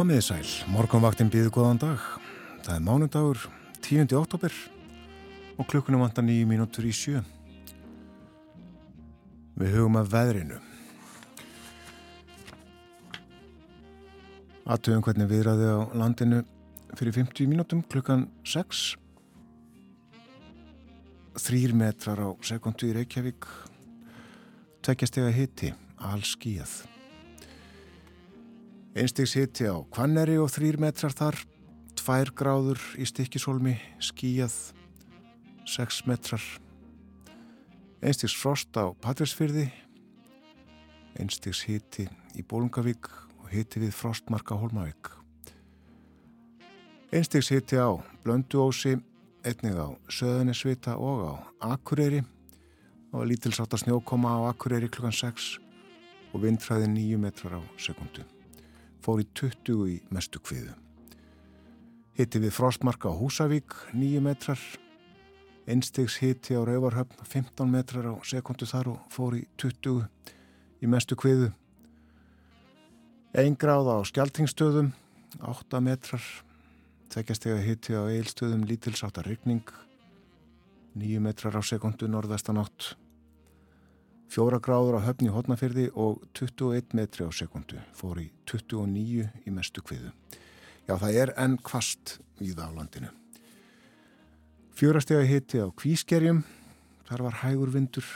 Komiði sæl, morgunvaktin býðu góðan dag. Það er mánudagur, 10. oktober og klukkunum vantar nýju mínútur í sjö. Við hugum að veðrinu. Aðtöðum hvernig viðraði á landinu fyrir 50 mínútum klukkan 6. Þrýr metrar á sekundu í Reykjavík. Tveggjastega hitti, all skíjað. Einstegs hitti á Kvanneri og þrýr metrar þar, tvær gráður í stikkisólmi, skíjað, sex metrar. Einstegs frost á Patræsfyrði, einstegs hitti í Bólungavík og hitti við frostmarka Hólmavík. Einstegs hitti á Blönduósi, einnig á Söðunisvita og á Akureyri og lítilsátt að snjókoma á Akureyri klukkan 6 og vindfræði 9 metrar á sekundu fór í 20 í mestu kviðu. Hitti við frostmarka á Húsavík 9 metrar, einstegs hitti á Rauvarhöfn 15 metrar á sekundu þar og fór í 20 í mestu kviðu. Einn gráða á Skeltingstöðum 8 metrar, tveggjastega hitti á Eilstöðum lítilsáta ryggning 9 metrar á sekundu norðastanátt Fjóra gráður á höfni hodnafyrði og 21 metri á sekundu fór í 29 í mestu kviðu. Já, það er enn kvast í það á landinu. Fjórastega hitti á Kvískerjum, þar var hægur vindur.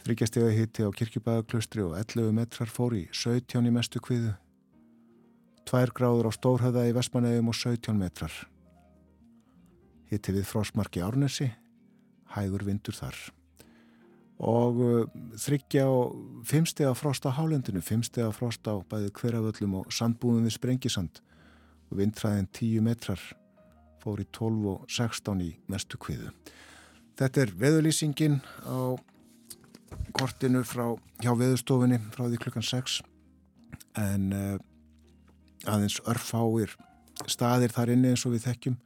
Þryggjastega hitti á Kirkjubæðaklaustri og 11 metrar fór í 17 í mestu kviðu. Tvær gráður á Stórhöða í Vestmanægum og 17 metrar. Hitti við Frosmarki Árnesi, hægur vindur þar og uh, þryggja og fimmstega frost á hálendinu, fimmstega frost á bæði hverjaföllum og sandbúðum við Sprengisand. Og vindræðin 10 metrar fór í 12 og 16 í mestu kviðu. Þetta er veðulýsingin á kortinu frá hjá veðustofinni frá því klukkan 6 en uh, aðeins örfáir staðir þar inni eins og við þekkjum.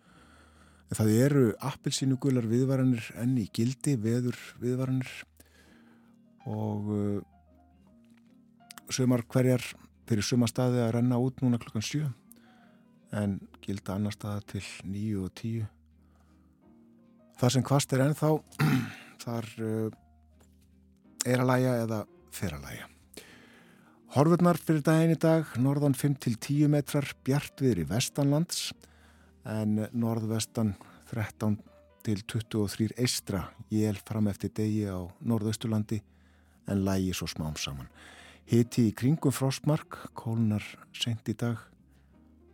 Það eru appelsínu gular viðvaranir enn í gildi, veður viðvaranir og uh, sumar hverjar fyrir suma staði að renna út núna klukkan 7 en gilda annar staða til 9 og 10 þar sem kvast er ennþá þar uh, er að læja eða fer að læja Horfurnar fyrir daginn í dag norðan 5 til 10 metrar bjart viður í vestanlands en norðvestan 13 til 23 eistra jél fram eftir degi á norðausturlandi en lægi svo smám saman. Hiti í kringum frostmark, kólunar sent í dag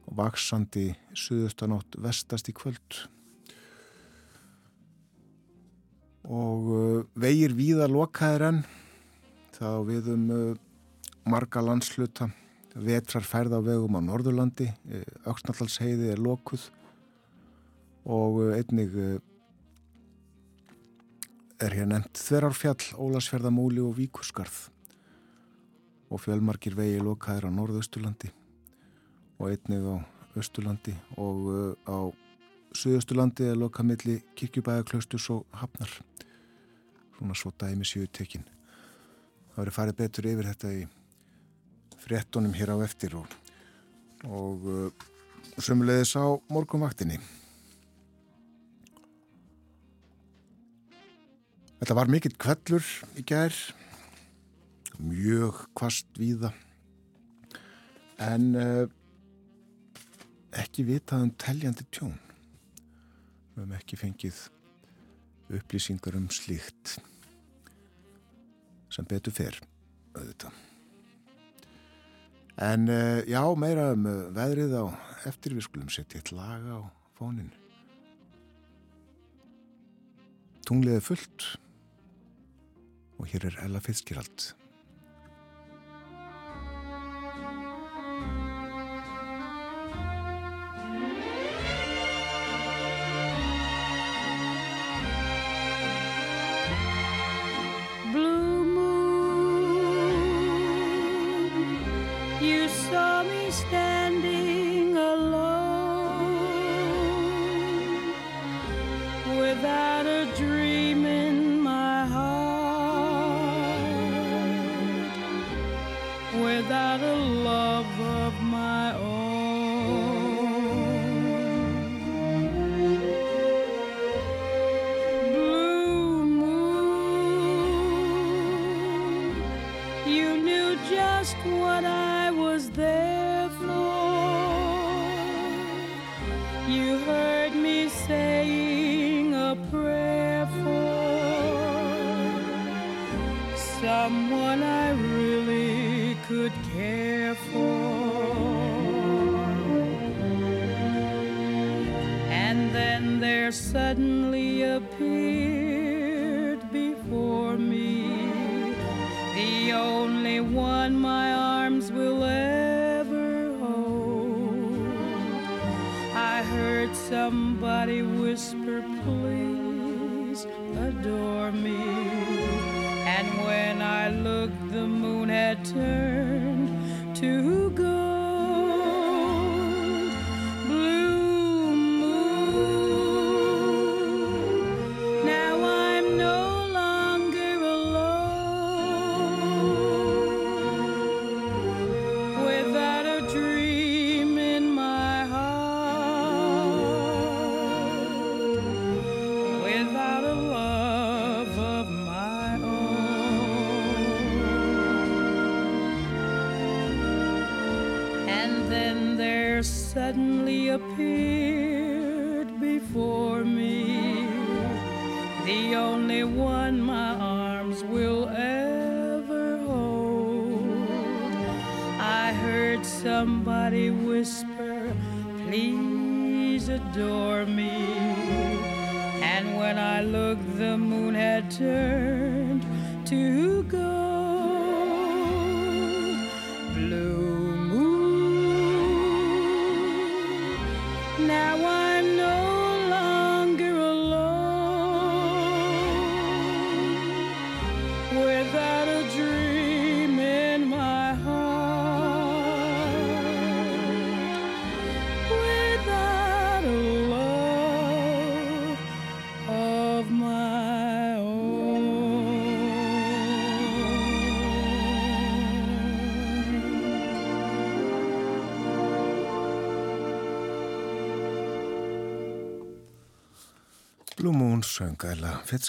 og vaksandi suðustanátt vestast í kvöld. Og uh, vegir víða lokaðir enn, þá við um uh, marga landsluta, vetrar færð á vegum á Norðurlandi, auksnallalsheiði er lokuð og uh, einnig uh, er hér nefnt Þverárfjall, Ólasfjörðamóli og Víkusgarð og fjölmarkir vegi lokaðir á norðausturlandi og einnig á austurlandi og uh, á suðausturlandi er lokamilli kirkjubæðaklaustus og hafnar. Svona svo dæmi séu tekinn það verið farið betur yfir þetta í frettunum hér á eftir og, og uh, sömulegðis á morgunvaktinni Þetta var mikill kvellur í gær, mjög kvast víða, en uh, ekki vitað um teljandi tjón. Við hefum ekki fengið upplýsingar um slíkt sem betur fer, auðvitað. En uh, já, meira um veðrið á eftir við skulum setja eitt laga á fóninu. Tungliðið fullt og hér er Ella Fitzgerald. Someone I really could care for. And then there suddenly appeared before me the only one my arms will ever hold. I heard somebody whisper, please adore winter.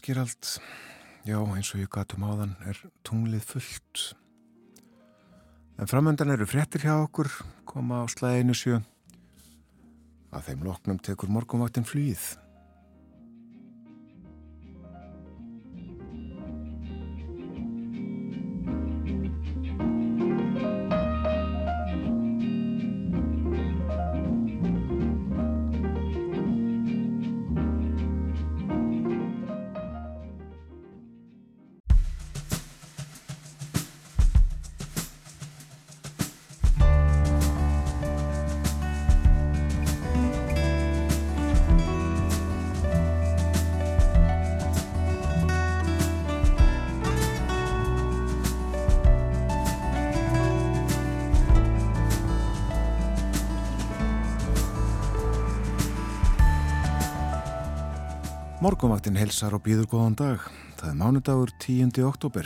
Fitzgerald Já, eins og ég gatum áðan er tunglið fullt. En framöndan eru fréttir hjá okkur koma á slæðinu sjö. Að þeim loknum tekur morgunvaktin flýð Morgunvaktin helsar og býður góðan dag. Það er mánudagur 10. oktober.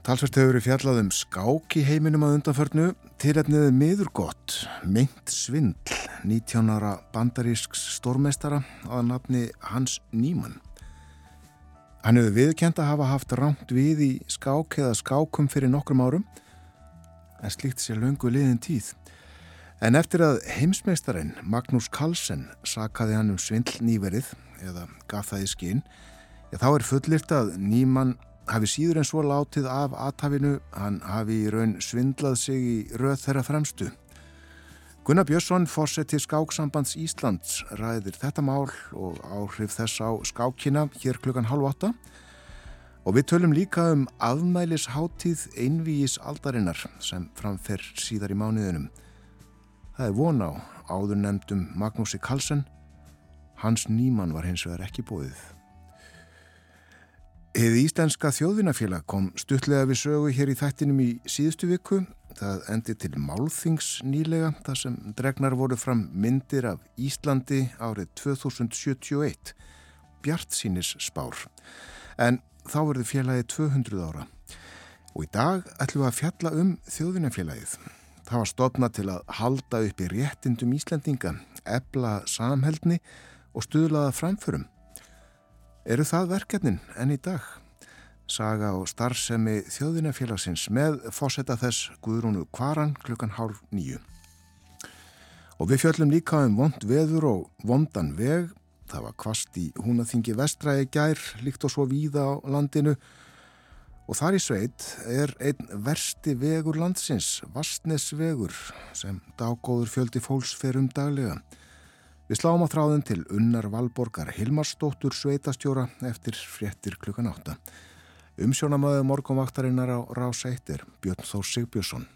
Talsvert hefur verið fjallað um skák í heiminum að undanförnu. Tilefniðið miður gott, meint svindl, 19 ára bandarísks stórmestara að nafni Hans Nýmann. Hann hefur viðkjent að hafa haft rámt við í skák eða skákum fyrir nokkrum árum, en slíkt sér löngu liðin tíð. En eftir að heimsmeistarinn Magnús Carlsen sakaði hann um svindl nýverið eða gaf það í skinn, þá er fullirt að nýmann hafi síður en svo látið af aðtafinu, hann hafi í raun svindlað sig í röð þeirra fremstu. Gunnar Björnsson, fórseti Skáksambands Íslands, ræðir þetta mál og áhrif þess á skákina hér klukkan halv åtta og við tölum líka um afmælisháttíð einvíis aldarinnar sem framfer síðar í mánuðinum. Það er von á áður nefndum Magnúsi Karlsson, hans nýmann var hins vegar ekki bóðið. Hið Íslenska þjóðvinafélag kom stuttlega við sögu hér í þættinum í síðustu viku. Það endi til málþings nýlega þar sem dregnar voru fram myndir af Íslandi árið 2071, Bjart sínis spár. En þá verður félagið 200 ára. Og í dag ætlum við að fjalla um þjóðvinafélagið. Það var stopnað til að halda upp í réttindum Íslandinga, ebla samheldni og stuðlaða framförum. Eru það verkefnin enn í dag? Saga og starfsemi þjóðvinafélagsins með fósetta þess Guðrúnu Kvaran klukkan hálf nýju. Og við fjöllum líka um vond veður og vondan veg. Það var kvast í húnaþingi vestræði gær, líkt og svo víða á landinu. Og þar í sveit er einn versti vegur landsins, Vastnesvegur, sem daggóður fjöldi fólks fer um daglega. Við sláum á þráðin til unnar Valborgar Hilmarsdóttur sveitastjóra eftir fréttir klukkan átta. Umsjónamöðu morgunvaktarinnar á Rás 1 er Björn Þór Sigbjörnsson.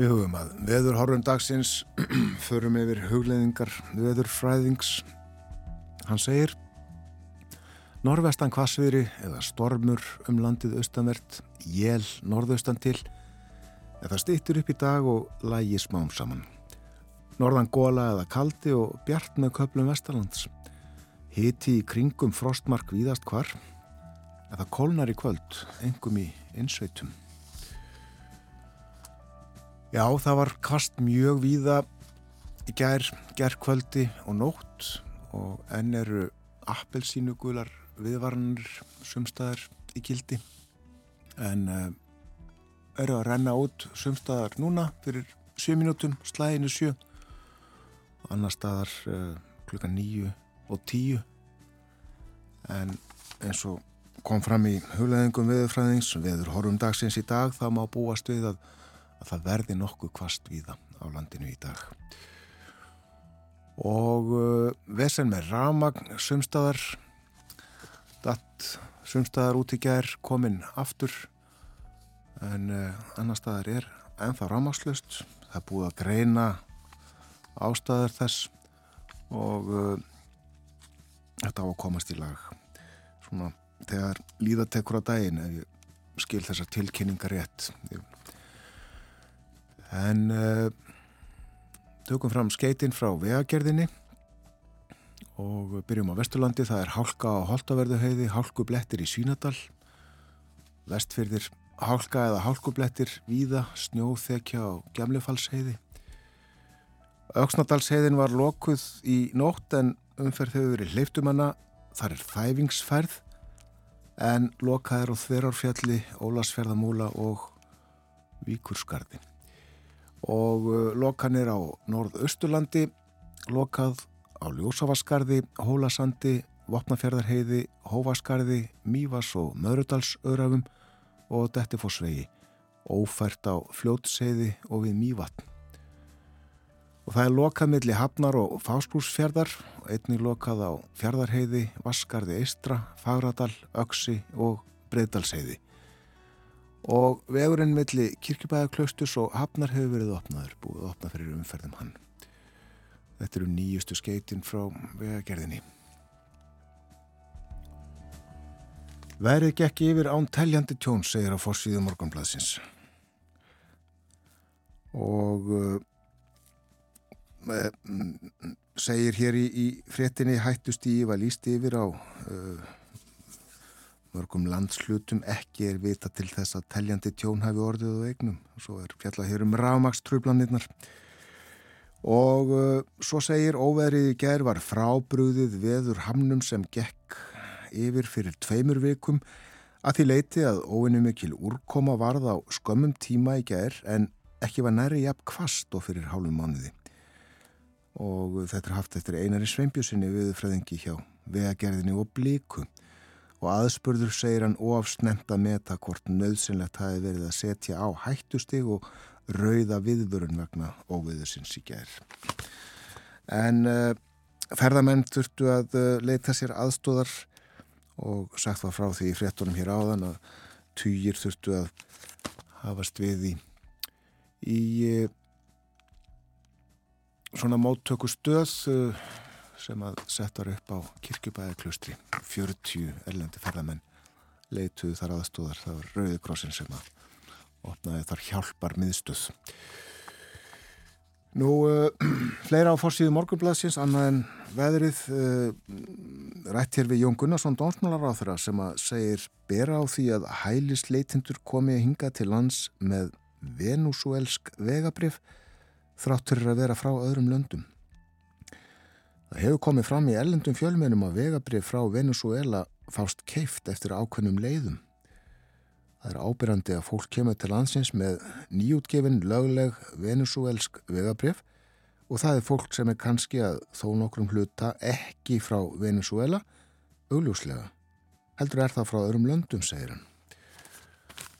Við hugum að veðurhorfum dagsins förum yfir hugleðingar veðurfræðings. Hann segir Norvestan kvassviðri eða stormur um landið austanvert, jél norðaustan til, eða stýttur upp í dag og lægi smám saman. Norðan góla eða kaldi og bjart með köplum vestalands. Hiti í kringum frostmark víðast hvar, eða kólnar í kvöld, engum í innsveitum. Já, það var kvast mjög víða í gær, gerðkvöldi og nótt og enn eru appelsínugular viðvarnir sumstaðar í kildi en uh, eru að renna út sumstaðar núna fyrir 7 minútum, slæðinu 7 og annar staðar uh, klukkan 9 og 10 en eins og kom fram í hugleðingum viðurfræðings viður horfum dagsins í dag þá má búast við að að það verði nokkuð kvast víða á landinu í dag. Og uh, vesen með ramagn, sumstaðar, datt sumstaðar út í gær, kominn aftur, en uh, annar staðar er ennþá ramagslust. Það er búið að greina ástæðar þess og uh, þetta á að komast í lag. Svona þegar líðatekur á daginn, ef ég skil þessar tilkynningar rétt, ég En uh, tökum fram skeitin frá vegagerðinni og byrjum á Vesturlandi. Það er hálka á Holtaverðuheiði, hálkublettir í Svínadal, vestfyrðir hálka eða hálkublettir víða, snjóþekja á Gjamlefalsheiði. Öksnadalsheiðin var lokuð í nótt en umferð hefur verið hleyptumanna. Það er þæfingsferð en lokaður á Þverárfjalli, Ólasferðamúla og Víkurskarði og uh, lokanir á norðausturlandi, lokað á Ljósavaskarði, Hólasandi, Vopnafjörðarheiði, Hóvaskarði, Mývas og Möðrudalsöðrafum og Dettifossvegi, ófært á Fljótsheiði og við Mývatn. Og það er lokað millir Hafnar og Fásbrúsfjörðar, einnig lokað á Fjörðarheiði, Vaskarði Eistra, Fagradal, Öksi og Breiðdalsheiði og vegurinn milli kirkjubæðaklaustus og hafnar hefur verið opnaður, búið að opna fyrir umferðum hann. Þetta eru nýjustu skeitin frá vegagerðinni. Værið gekk yfir án teljandi tjón, segir á fórsvíðu morgunbladsins. Og uh, segir hér í, í fréttinni hættust í var líst yfir á uh, mörgum landslutum ekki er vita til þess að teljandi tjón hafi orðið og eignum. Svo er fjallað hér um rámakstrúblanirnar og uh, svo segir óverið í gerð var frábrúðið veður hamnum sem gekk yfir fyrir tveimur vikum. Að því leiti að óinu mikil úrkoma varð á skömmum tíma í gerð en ekki var næri jafn kvast og fyrir hálfum mánuði. Og þetta er haft eftir einari sveimpjusinni viðfræðingi hjá vegagerðinni og blíku og aðspurður segir hann ofsnemt að meta hvort nöðsynlegt hafi verið að setja á hættustig og rauða viðvörun vegna óviðursins í gerð. En uh, ferðamenn þurftu að uh, leita sér aðstóðar og sagt var frá því í fréttunum hér áðan að týjir þurftu að hafast við í, í uh, svona móttöku stöð sem að settar upp á kirkjubæðaklustri 40 erlendi ferðamenn leituðu þar aðstóðar það var Rauðikrossin sem að opnaði þar hjálpar miðstöð Nú, uh, fleira á fórsíðu morgunbladsins, annað en veðrið, uh, rætt hér við Jón Gunnarsson, dónsmálar á þeirra, sem að segir bera á því að hælisleitindur komi að hinga til lands með venúsuelsk vegabrif þráttur að vera frá öðrum löndum. Það hefur komið fram í ellendum fjölmennum að vegabrif frá Venezuela fást keift eftir ákveðnum leiðum. Það er ábyrjandi að fólk kemur til landsins með nýjútgefin lögleg venezuelsk vegabrif og það er fólk sem er kannski að þó nokkrum hluta ekki frá Venezuela augljóslega. Heldur er það frá öðrum löndum, segir hann.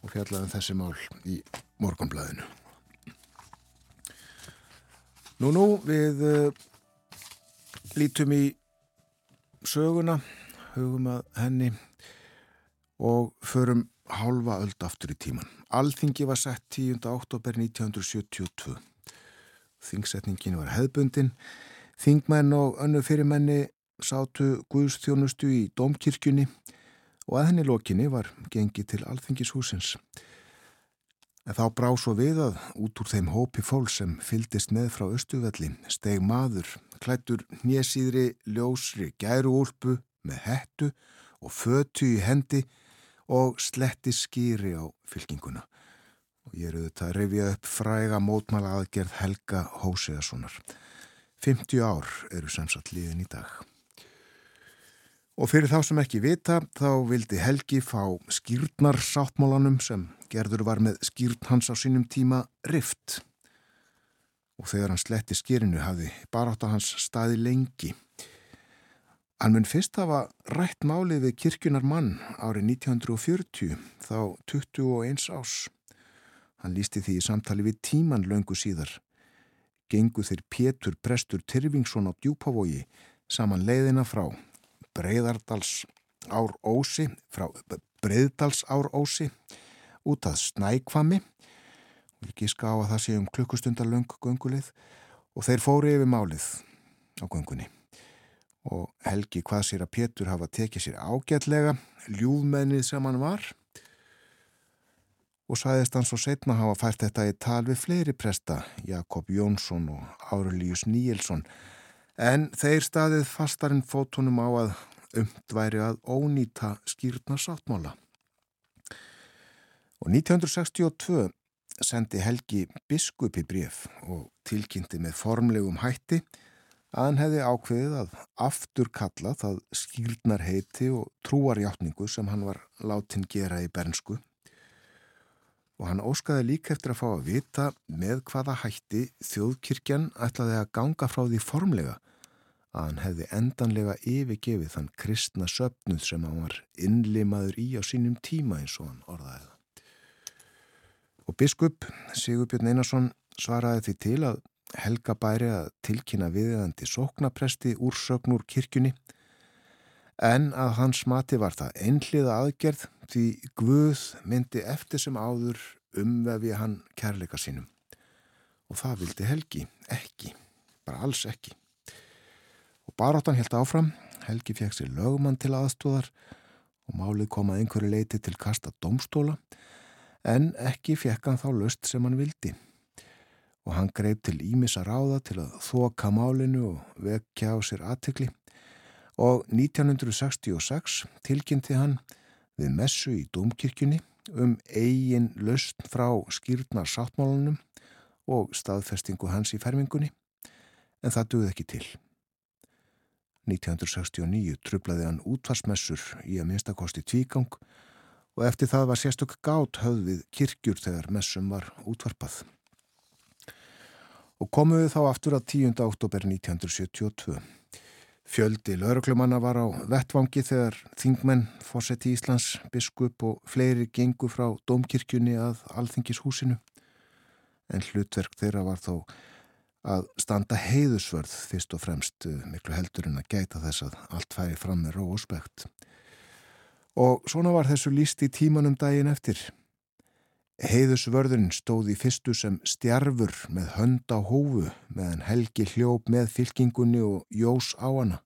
Og fjallaðum þessi mál í morgunblæðinu. Nú, nú, við uh, lítum í söguna, hugum að henni og förum halva öld aftur í tíman. Alþingi var sett 10. oktober 1972. Þingsetningin var hefðbundin. Þingmenn og önnu fyrirmenni sátu Guðstjónustu í Dómkirkjunni og að henni lokinni var gengið til Alþingishúsins. En þá brá svo við að út úr þeim hópi fól sem fyldist með frá Östuvelli steg maður, klættur nésýðri, ljósri, gæru úlpu með hettu og fötu í hendi og sletti skýri á fylkinguna. Og ég eru þetta að revja upp fræga mótmala aðgerð Helga Hóseðasonar. 50 ár eru samsatt líðin í dag. Og fyrir þá sem ekki vita, þá vildi Helgi fá skýrnar sáttmálanum sem gerður var með skýrn hans á sínum tíma rift. Og þegar hann sletti skýrinu hafði barátt á hans staði lengi. Hann mun fyrst hafa rætt málið við kirkjunar mann árið 1940, þá 21 ás. Hann lísti því í samtali við tíman löngu síðar. Gengu þeir Pétur Prestur Tyrfingsson á djúpavogi saman leiðina frá Breiðardals ár ósi, frá Breiðdals ár ósi, út að Snækvami, við gíska á að það sé um klukkustundar löngu gungulið og þeir fóri yfir málið á gungunni og Helgi hvað sér að Pétur hafa tekið sér ágætlega, ljúðmennið sem hann var og sæðist hann svo setna hafa fært þetta í tal við fleiri presta, Jakob Jónsson og Aurelius Níelsson, en þeir staðið fastarinn fótunum á að umdværi að ónýta skýrna sáttmála. Og 1962 sendi Helgi biskupi bref og tilkynnti með formlegum hætti að hann hefði ákveðið að aftur kalla það skýrnar heiti og trúarjáttningu sem hann var látin gera í bernsku og hann óskaði líka eftir að fá að vita með hvaða hætti þjóðkirkjan ætlaði að ganga frá því formlega að hann hefði endanlega yfirgefið þann kristna söpnuð sem hann var innlimaður í á sínum tíma eins og hann orðaði það. Og biskup Sigurbjörn Einarsson svaraði því til að Helga bæri að tilkynna viðeðandi sóknapresti úr sögnur kirkjunni en að hans mati var það einhliða aðgerð því Guð myndi eftir sem áður umvefi hann kærleika sínum. Og það vildi Helgi ekki, bara alls ekki. Og baráttan held áfram, Helgi fekk sér lögumann til aðstóðar og málið kom að einhverju leiti til kasta domstóla en ekki fekk hann þá löst sem hann vildi og hann greip til Ímisa ráða til að þoka málinu og vekja á sér aðtikli og 1966 tilkynnti hann við messu í Dómkirkjunni um eigin löst frá skýrnar sáttmálunum og staðfestingu hans í fermingunni en það duði ekki til. 1969 trublaði hann útvarsmessur í að minnstakosti tvígang og eftir það var sérstök gát höfðið kirkjur þegar messum var útvarpað og komuðu þá aftur að 10. oktober 1972. Fjöldi lauruklumanna var á vettvangi þegar þingmenn, fósetti Íslands, biskup og fleiri gengu frá domkirkjunni að alþingishúsinu. En hlutverk þeirra var þó að standa heiðusvörð fyrst og fremst eh, miklu heldur en að gæta þess að allt færi fram með ró og svona var þessu líst í tímanum daginn eftir. Heiðusvörðurinn stóð í fyrstu sem stjarfur með hönd á hófu meðan Helgi hljóp með fylkingunni og jós á hana.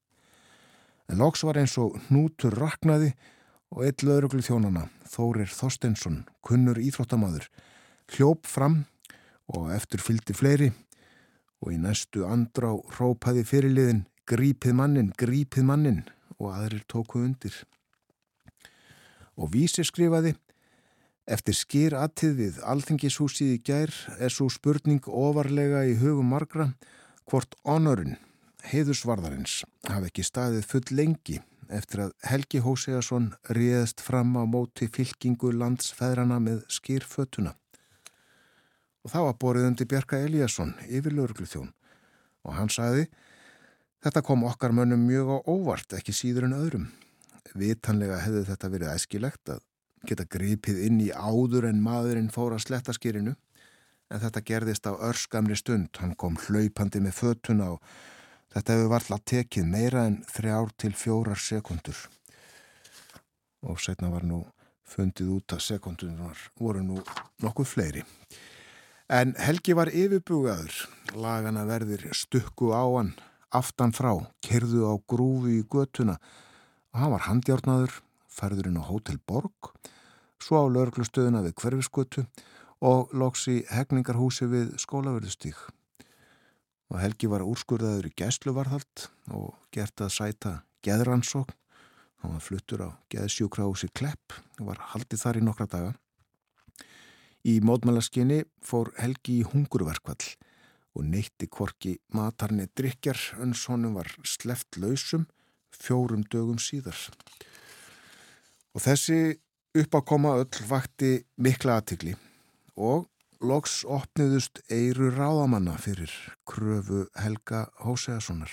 En loks var eins og hnútur raknaði og eitt löðruglu þjónana, Þórir Þorstensson, kunnur íþróttamaður, hljóp fram og eftir fylgdi fleiri og í næstu andrá rópaði fyrirliðin grípið mannin, grípið mannin og aðrir tóku undir. Og vísi skrifaði Eftir skýr aðtið við alþingishúsið í gær er svo spurning ofarlega í hugum margra hvort honorinn, heiðusvarðarins, hafi ekki staðið full lengi eftir að Helgi Hósegason réðst fram á móti fylkingu landsfæðrana með skýrfötuna. Og þá var borðið undir Bjarka Eliasson yfir lögurglu þjón og hann sagði Þetta kom okkar mönnum mjög á óvart, ekki síður en öðrum. Vitanlega hefði þetta verið æskilegt að geta gripið inn í áður en maðurinn fór að sletta skýrinu, en þetta gerðist á örskamri stund. Hann kom hlaupandi með fötuna og þetta hefur varðla tekið meira en þrjár til fjórar sekundur. Og setna var nú fundið út að sekundunar voru nú nokkuð fleiri. En Helgi var yfirbugaður, lagana verðir stukku á hann, aftan frá, kerðu á grúfi í götuna og hann var handjárnaður, færðurinn á Hotel Borg, svo á lörglustöðuna við hverfisgötu og loks í hegningarhúsi við skólaverðustík. Og Helgi var úrskurðaður í gæsluvarðalt og gert að sæta geðrannsókn. Hann var fluttur á geðsjúkrahúsi Klepp og var haldið þar í nokkra daga. Í mótmælaskinni fór Helgi í hungurverkvall og neytti kvorki matarni drikjar en svonum var sleft lausum fjórum dögum síðar. Og þessi uppákoma öll vakti mikla aðtikli og loks opniðust eiru ráðamanna fyrir kröfu Helga Hóseasonar.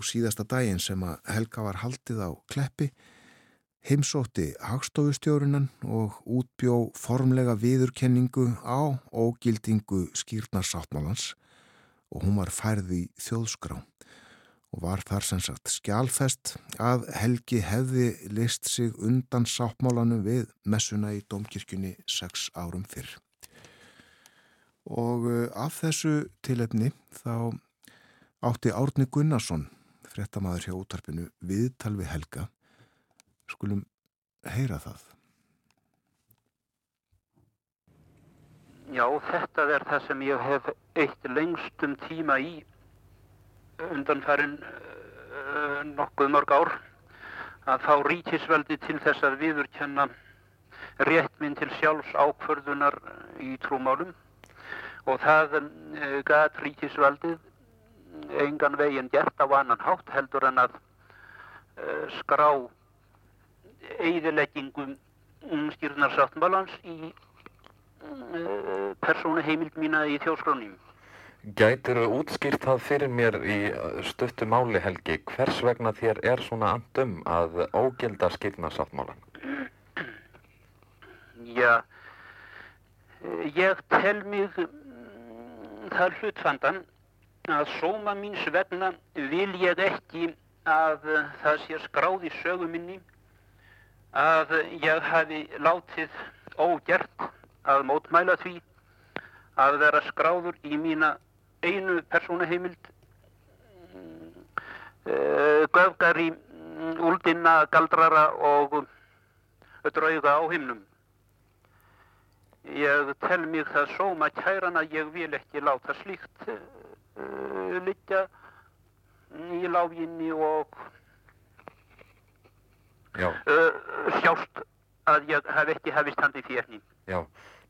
Og síðasta daginn sem að Helga var haldið á kleppi heimsótti hagstofustjórunan og útbjó formlega viðurkenningu á ógildingu skýrnarsáttmálans og hún var færði þjóðskrá og var þar sem sagt skjálfest að Helgi hefði list sig undan sáttmálanu við messuna í domkirkjunni sex árum fyrr. Og uh, af þessu tilefni þá átti Árni Gunnarsson, frettamæður hjá útarpinu, viðtal við Helga skulum heyra það. Já, þetta er það sem ég hef eitt lengstum tíma í undanfærin uh, nokkuð mörg ár að fá ríkisveldi til þess að viðurkenna rétt minn til sjálfs ákförðunar í trúmálum og það uh, gat ríkisveldið engan veginn gert á annan hátt heldur en að uh, skrá eigðileggingum skýrnarsáttmálans í persónu heimild mína í þjóskrónum. Gætir þú útskýrt það fyrir mér í stöttu máli Helgi, hvers vegna þér er svona andum að ógilda skýrnarsáttmálan? Já, ég tel mig það hlutfandan að sóma míns vegna vil ég ekki að það sé skráð í sögu minni að ég hafi látið ógert að mótmæla því að vera skráður í mína einu persónuheimild. Uh, göfgari úldinna galdrara og drauga á himnum. Ég tel mig það sóma kæran að ég vil ekki láta slíkt uh, liggja í láginni og uh, sjást að ég hef ekki hefist handi férni. Já,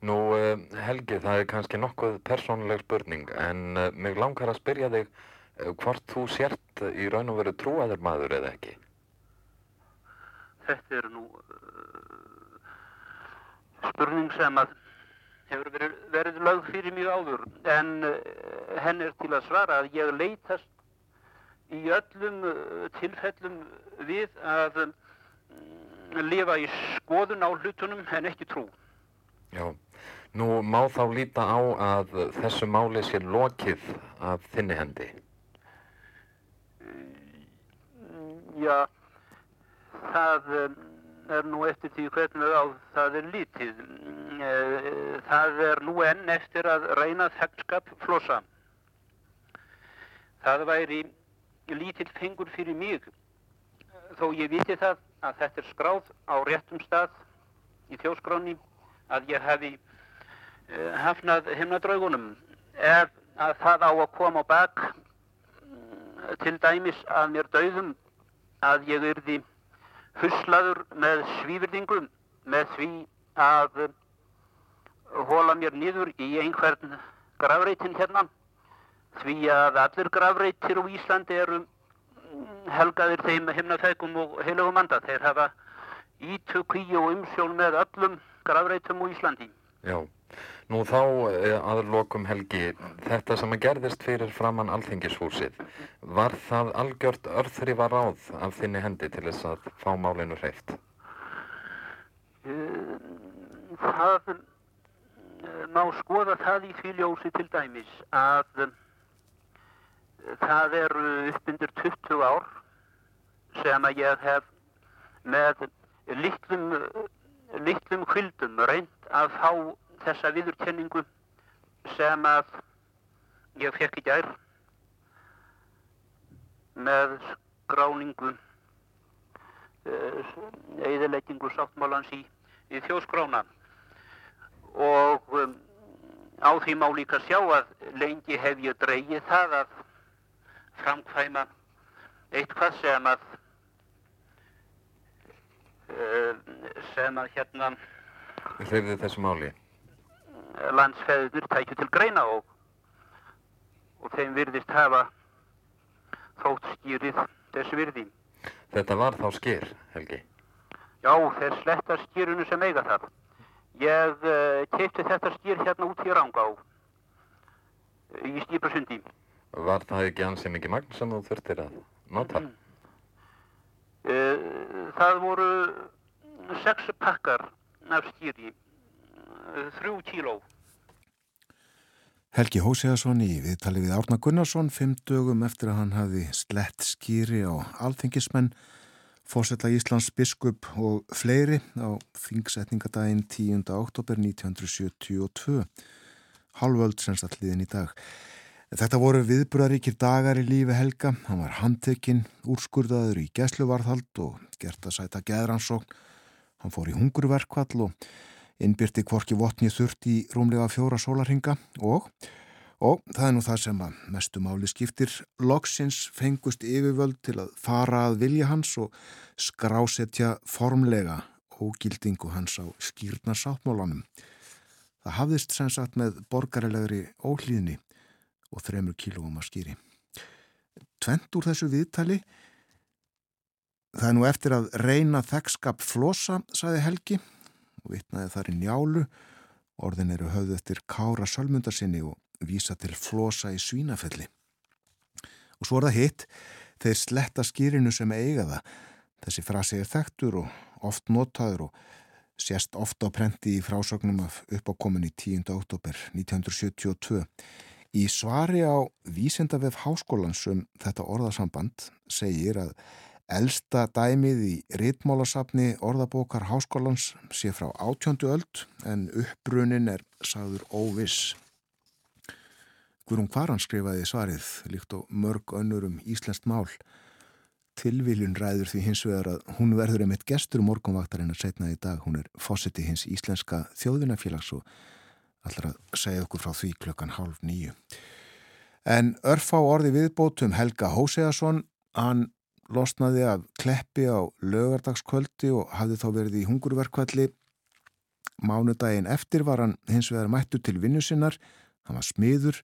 nú uh, Helgi, það er kannski nokkuð persónuleg spurning en uh, mig langar að spyrja þig hvort þú sért í raun og veru trúaður maður eða ekki? Þetta er nú spurning sem að hefur verið, verið lögð fyrir mjög áður en henn er til að svara að ég leytast í öllum tilfellum við að lifa í skoðun á hlutunum en ekki trú. Já, nú má þá líta á að þessu máli sé lokið af þinni hendi. Já, það er nú eftir því hvernig á það er lítið. það er nú enn eftir að reyna þegnskap flosa. Það væri lítill fengur fyrir mig þó ég viti það að þetta er skráð á réttum stað í þjóskráni að ég hefi hafnað himnadraugunum ef að það á að koma á bak uh, til dæmis að mér dauðum að ég yrði huslaður með svífyrðingum með því að hóla mér niður í einhvern gravreitin hérna því að allir gravreitir á Íslandi eru helgaðir þeim himnafækum og heilugum anda. Þeir hafa ítökví og umsjón með öllum gravreitum á Íslandi. Já, nú þá eh, aðlokum Helgi, þetta sem að gerðist fyrir framann alþingishúsið, var það algjört örþrifa ráð af þinni hendi til þess að fá málinu hreift? Það má skoða það í því ljósi til dæmis að það eru uppbyndur 20 ár sem að ég hef með litlum, litlum kvildum reynd að fá þessa viðurkenningu sem að ég fekk í gær með skráningu eðileggingu sáttmálans í, í þjóskrána og um, á því má líka sjá að lengi hef ég dreigið það að framkvæma eitthvað sem að sem að hérna Hreyfði þessu máli? Landsfæður tækju til greina og, og þeim virðist hafa þótt skýrið þessu virði. Þetta var þá skýr, Helgi? Já, þeir sletta skýrunu sem eiga það. Ég uh, keipti þetta skýr hérna út í Rangá í Stýpasundi. Var það ekki ansið mikið magn sem þú þurftir að nota? Uh, það voru sex pakkar af skýri, þrjú kíló. Helgi Hósegason í viðtali við Árna Gunnarsson fimm dögum eftir að hann hafi slett skýri á alþengismenn, fósetta Íslands biskup og fleiri á þingsetningadaginn 10. oktober 1972, halvöld sem satt liðin í dag. Þetta voru viðbröðaríkir dagar í lífi Helga, hann var handtekinn, úrskurðaður í gesluvarðhald og gert að sæta geðransókn, hann fór í hungurverkvall og innbyrti kvorki votni þurft í rúmlega fjóra sólarhinga og, og það er nú það sem að mestu máli skiptir, loksins fengust yfirvöld til að fara að vilja hans og skrásetja formlega ógildingu hans á skýrnarsáttmólanum. Það hafðist sem sagt með borgarilegri óhlýðni og þremur kílóum að skýri. Tvent úr þessu viðtali, það er nú eftir að reyna þekkskap flosa, saði Helgi, og vitnaði þar í njálu. Orðin eru höfðu eftir Kára Sölmundarsinni og vísa til flosa í svínafelli. Og svo er það hitt, þeir sletta skýrinu sem eiga það. Þessi frasi er þekktur og oft notaður og sést ofta á prenti í frásögnum af uppákomin í 10. oktober 1972. Í svari á Vísendavef Háskólansum þetta orðasamband segir að Elsta dæmið í rítmálasafni orðabókar háskólans sé frá átjöndu öld en uppbrunin er sagður óviss. Guðrún Kvaran skrifaði svarið líkt og mörg önnur um Íslenskt mál. Tilviljun ræður því hins vegar að hún verður einmitt gestur morgunvaktarinn að setna í dag. Hún er fósetti hins Íslenska þjóðvinafélags og allar að segja okkur frá því klukkan hálf nýju. En örfá orði viðbótum Helga Hósegason, hann losnaði af kleppi á lögardagskvöldi og hafði þá verið í hungurverkvalli. Mánudaginn eftir var hann hins vegar mættu til vinnu sinnar, hann var smiður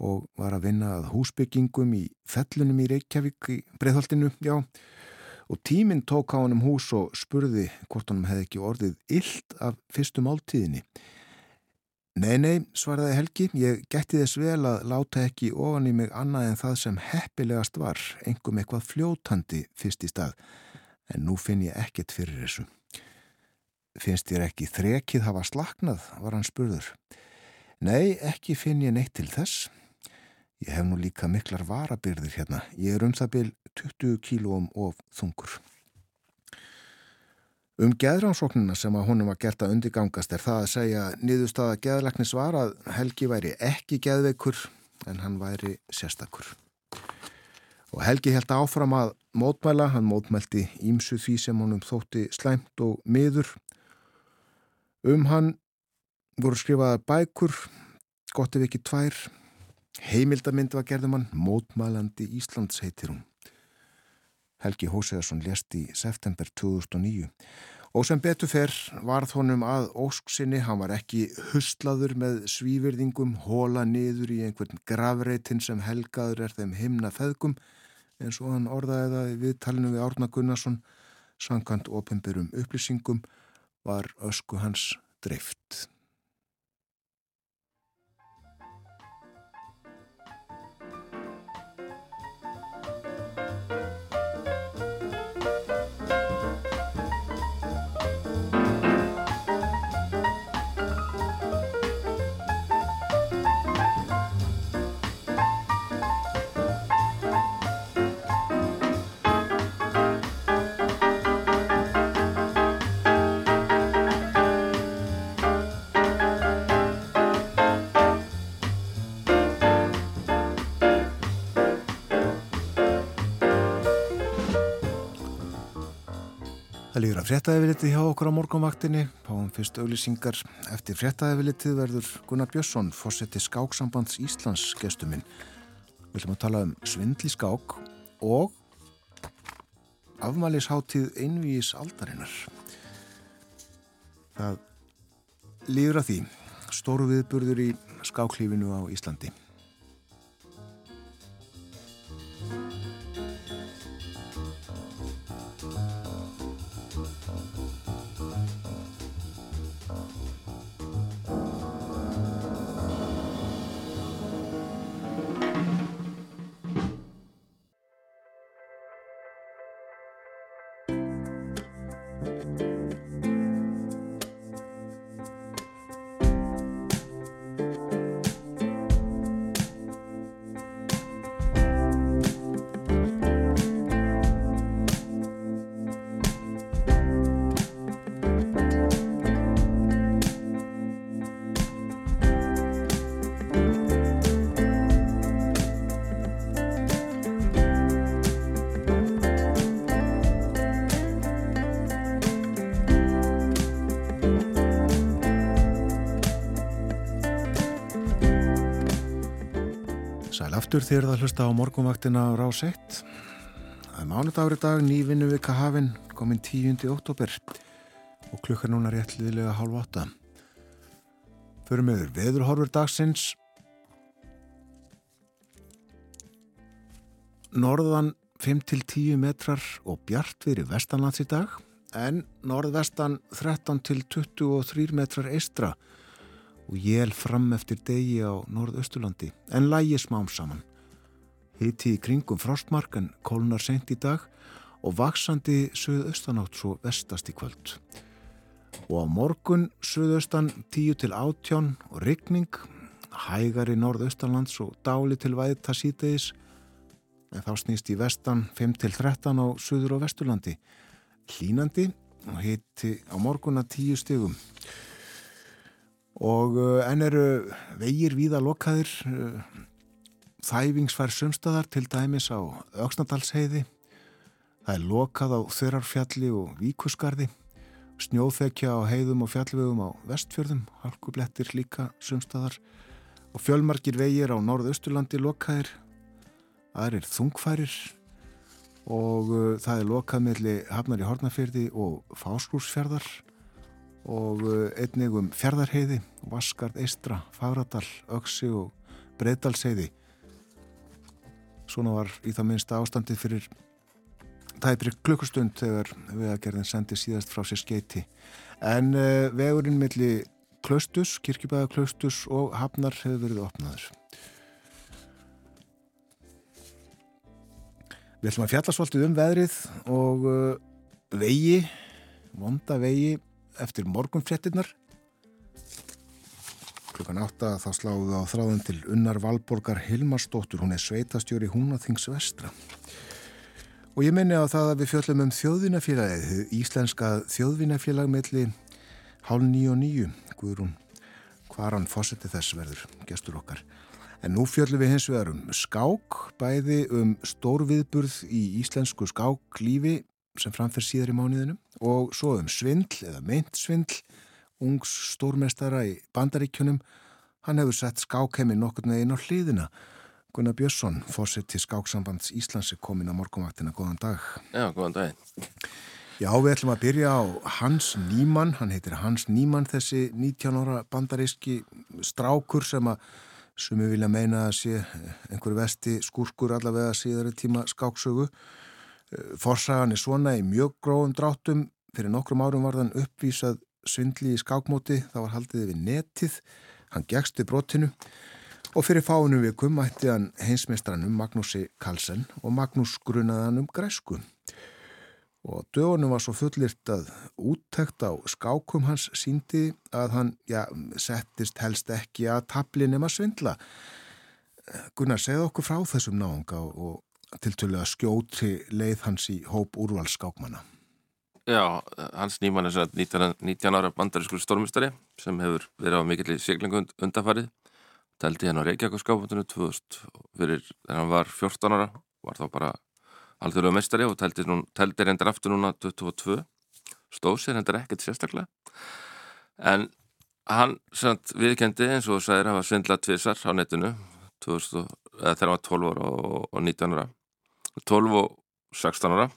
og var að vinna að húsbyggingum í fellunum í Reykjavík í breyðholtinu, já. Og tíminn tók á hann um hús og spurði hvort hann hefði ekki orðið illt af fyrstum áltíðinni. Nei, nei, svaraði Helgi, ég gætti þess vel að láta ekki ofan í mig annað en það sem heppilegast var, engum eitthvað fljótandi fyrst í stað, en nú finn ég ekkert fyrir þessu. Finnst þér ekki þrekið hafa slaknað, var hann spurður. Nei, ekki finn ég neitt til þess. Ég hef nú líka miklar varabyrðir hérna, ég er um það byl 20 kílóum of þungur. Um geðránsóknina sem að honum var gert að undirgangast er það að segja niðurstaða geðlagnis var að Helgi væri ekki geðveikur en hann væri sérstakur. Og Helgi held áfram að mótmæla, hann mótmælti ímsu því sem honum þótti slæmt og miður. Um hann voru skrifaðar bækur, gott ef ekki tvær, heimildamind var gerðum hann, mótmælandi Íslands heitir hún. Helgi Hóseðarsson lést í september 2009 og sem betur fer varð honum að ósksinni, hann var ekki huslaður með svívirðingum, hóla niður í einhvern gravreitin sem helgaður er þeim himna feðgum eins og hann orðaði það við talinu við Árna Gunnarsson, sankant ofinbyrjum upplýsingum var ösku hans dreift. Það líður að fréttaðefilitið hjá okkur á morgunvaktinni. Páum fyrst auglýsingar. Eftir fréttaðefilitið verður Gunnar Björnsson, fósetti Skáksambands Íslands gestuminn. Við ætlum að tala um svindli skák og afmælisháttíð einvís aldarinnar. Það líður að því. Stóru viðburður í skáklífinu á Íslandi. Aftur þegar það hlusta á morgunvaktina á rás 1. Það er mánudagur í dag, nývinnu vika hafinn, komin 10. oktober og klukkar núna réttliðilega hálf 8. Förum meður veðurhorfur dagsins. Norðan 5-10 metrar og bjart verið vestanlands í dag en norðvestan 13-23 metrar eistra og jél fram eftir degi á norðausturlandi en lægi smám saman. Hiti í kringum frostmark en kólunar sent í dag og vaksandi söðaustanátt svo vestast í kvöld. Og á morgun söðaustan 10 til 18 og rigning, hægar í norðaustalands og dáli til væta sítegis en þá snýst í vestan 5 til 13 á söður og vesturlandi. Hlínandi og hiti á morgunna 10 stegum og enn eru vegir víða lokaðir þæfingsfær sumstaðar til dæmis á Öksnadalsheiði það er lokað á Þurarfjalli og Víkusgarði snjóþekja á heiðum og fjallvegum á vestfjörðum halkublettir líka sumstaðar. Og fjölmarkir vegir á norðausturlandi lokaðir. Aðrir þungfærir. Og það er lokað melli Hafnar í Hortnafjörði og Fáskúsfjörðar og einnig um Fjardarheiði, Vaskard, Eistra, Fagradal, Öksi og Breidalsheiði. Svona var í það minnsta ástandið fyrir tæpri klukkustund þegar vegagerðin sendi síðast frá sér skeiti. En uh, vegurinn milli Klaustus, Kirkjubæða Klaustus og Hafnar hefur verið opnaður. Við ætlum að fjalla svolítið um veðrið og uh, vegi, vonda vegi eftir morgunfrettinnar. Klukkan átta þá sláðu á þráðin til Unnar Valborgar Hilmarsdóttur, hún er sveitastjóri Húnaþings vestra. Og ég minni á það að við fjöllum um þjóðvinafélagið, íslenska þjóðvinafélag melli hálf nýju og nýju, Guðrún, hvar hann fósetti þess verður, gestur okkar. En nú fjöllum við hins vegar um skák, bæði um stórviðburð í íslensku skáklífi sem framfyrir síðar í mánuðinu og svo um svindl eða meint svindl, ungs stórmestara í bandaríkjunum. Hann hefur sett skákhemi nokkur neginn á hliðina. Gunnar Björnsson, fórsett til Skáksambands Íslands er komin á morgumvaktina. Góðan dag. Já, góðan dag. Já, við ætlum að byrja á Hans Nýmann. Hann heitir Hans Nýmann, þessi 19 ára bandaríski strákur sem að sem við vilja meina að sé einhver vesti skúrkur allavega síðari tíma skáksögu. Forsagan er svona í mjög gróðum dráttum. Fyrir nokkrum árum var þann uppvísað svindli í skákmóti. Það var haldið við netið. Hann gegsti brotinu og fyrir fáinu vikum mætti hann heinsmestranum Magnúsi Karlsson og Magnús grunaðan um græsku. Og dögunum var svo fullirt að úttækt á skákum hans síndi að hann, já, settist helst ekki að tabli nema svindla. Gunnar, segð okkur frá þessum náðunga og tiltölu að skjóti leið hans í hóp úrvalsskákmanna. Já, hans nýmann er 19, 19 ára bandarískur stormistari sem hefur verið á mikill í siglingu undanfarið. Tældi henn á Reykjavík-skápundinu 2000 fyrir þegar hann var 14 ára, var þá bara alþjóðlega mestari og tældi reyndar aftur núna 22. Stóð sér reyndar ekkert sérstaklega. En hann viðkendi eins og sæðir hafa svindlað tvísar á netinu 2000, þegar hann var 12 ára og, og 19 ára. 12 og 16 ára.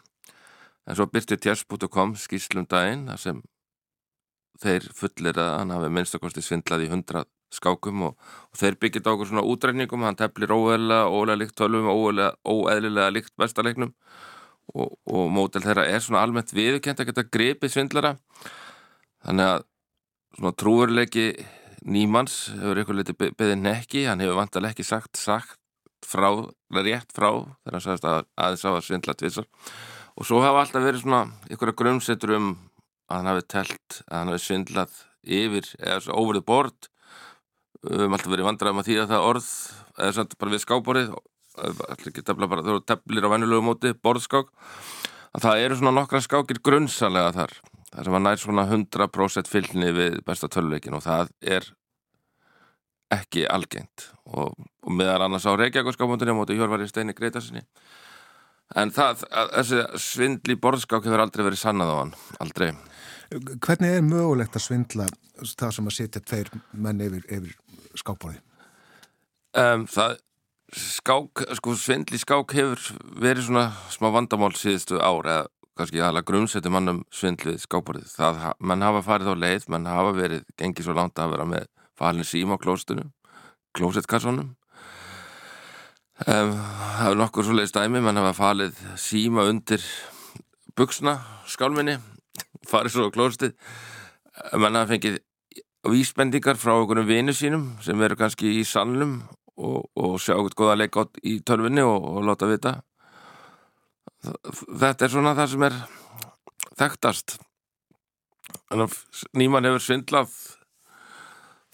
En svo byrti tjers.com skýslum daginn þar sem þeir fullir að hann hafi minnstakosti svindlað í 100 skákum og, og þeir byggjit á okkur svona útræningum hann teflir óeðlilega, óeðlilega líkt tölvum óeðlilega, óeðlilega líkt bestalegnum og, og mótel þeirra er svona almennt viðkent að geta gripið svindlara. Þannig að svona trúurleiki nýmanns hefur ykkur litið beðið nekki hann hefur vantilega ekki sagt sagt frá, rétt frá þegar hann sagðist að aðeins á að svindla tvissar og svo hafa alltaf verið svona ykkur að grunsettur um að hann hafi telt að hann hafi svindlað yfir eða óverið bort við höfum alltaf verið vandrað með því að það orð eða samt bara við skáborið. Bara, þú teflir á vennulegu móti borðskák, að það eru svona nokkra skákir grunnsalega þar það sem að nær svona 100% fylgni við besta töluleikin og það er ekki algengt. Og, og meðar annars á Reykjavík skápmótinu á móti Hjörvari Steini Greitarsinni en það, þessi svindli borðskák hefur aldrei verið sannað á hann, aldrei Hvernig er mögulegt að svindla það sem að setja tveir menn yfir, yfir skákborði? Um, það skák, sko svindli skák hefur verið svona smá vandamál síðustu ár eða kannski aðalega grunnseti mannum svindlið skákborðið. Það, menn hafa farið á leið, menn hafa verið gengið svo langt að vera með falin síma á klóstunum, klósettkassonum. Það er nokkur svo leiðist dæmi, menn hafa falið síma undir buksna, skálminni, farið svo á klóstið. Menn hafa fengið vísbendingar frá um vinu sínum sem veru kannski í sannlum og, og sjá eitthvað goða leik átt í tölvinni og, og láta vita þetta er svona það sem er þekktast nýman hefur svindlað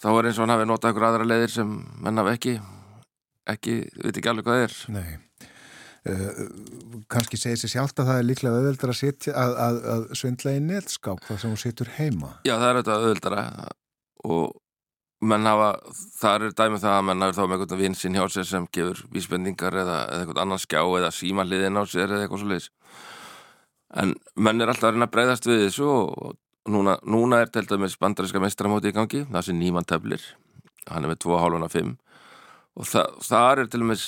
þá er eins og hann hafi notað ykkur aðra leiðir sem menn hafi ekki ekki, veit ekki alveg hvað það er. Nei. Uh, kannski segir sér sjálft að það er líklega auðvöldar að, að, að, að svindla í neldskáp þar sem hún situr heima. Já, það er auðvitað auðvöldara og menn hafa, það er dæmið það að menn hafa þá með einhvern vinsinn hjá sér sem gefur vísbendingar eða, eða einhvern annan skjá eða síma hliðin á sér eða eitthvað svo leiðis en menn er alltaf að reyna að breyðast við þessu og núna, núna er til dæmis bandaríska mestramóti í gangi það sem nýman teflir hann er með 2,5 og það, það er til dæmis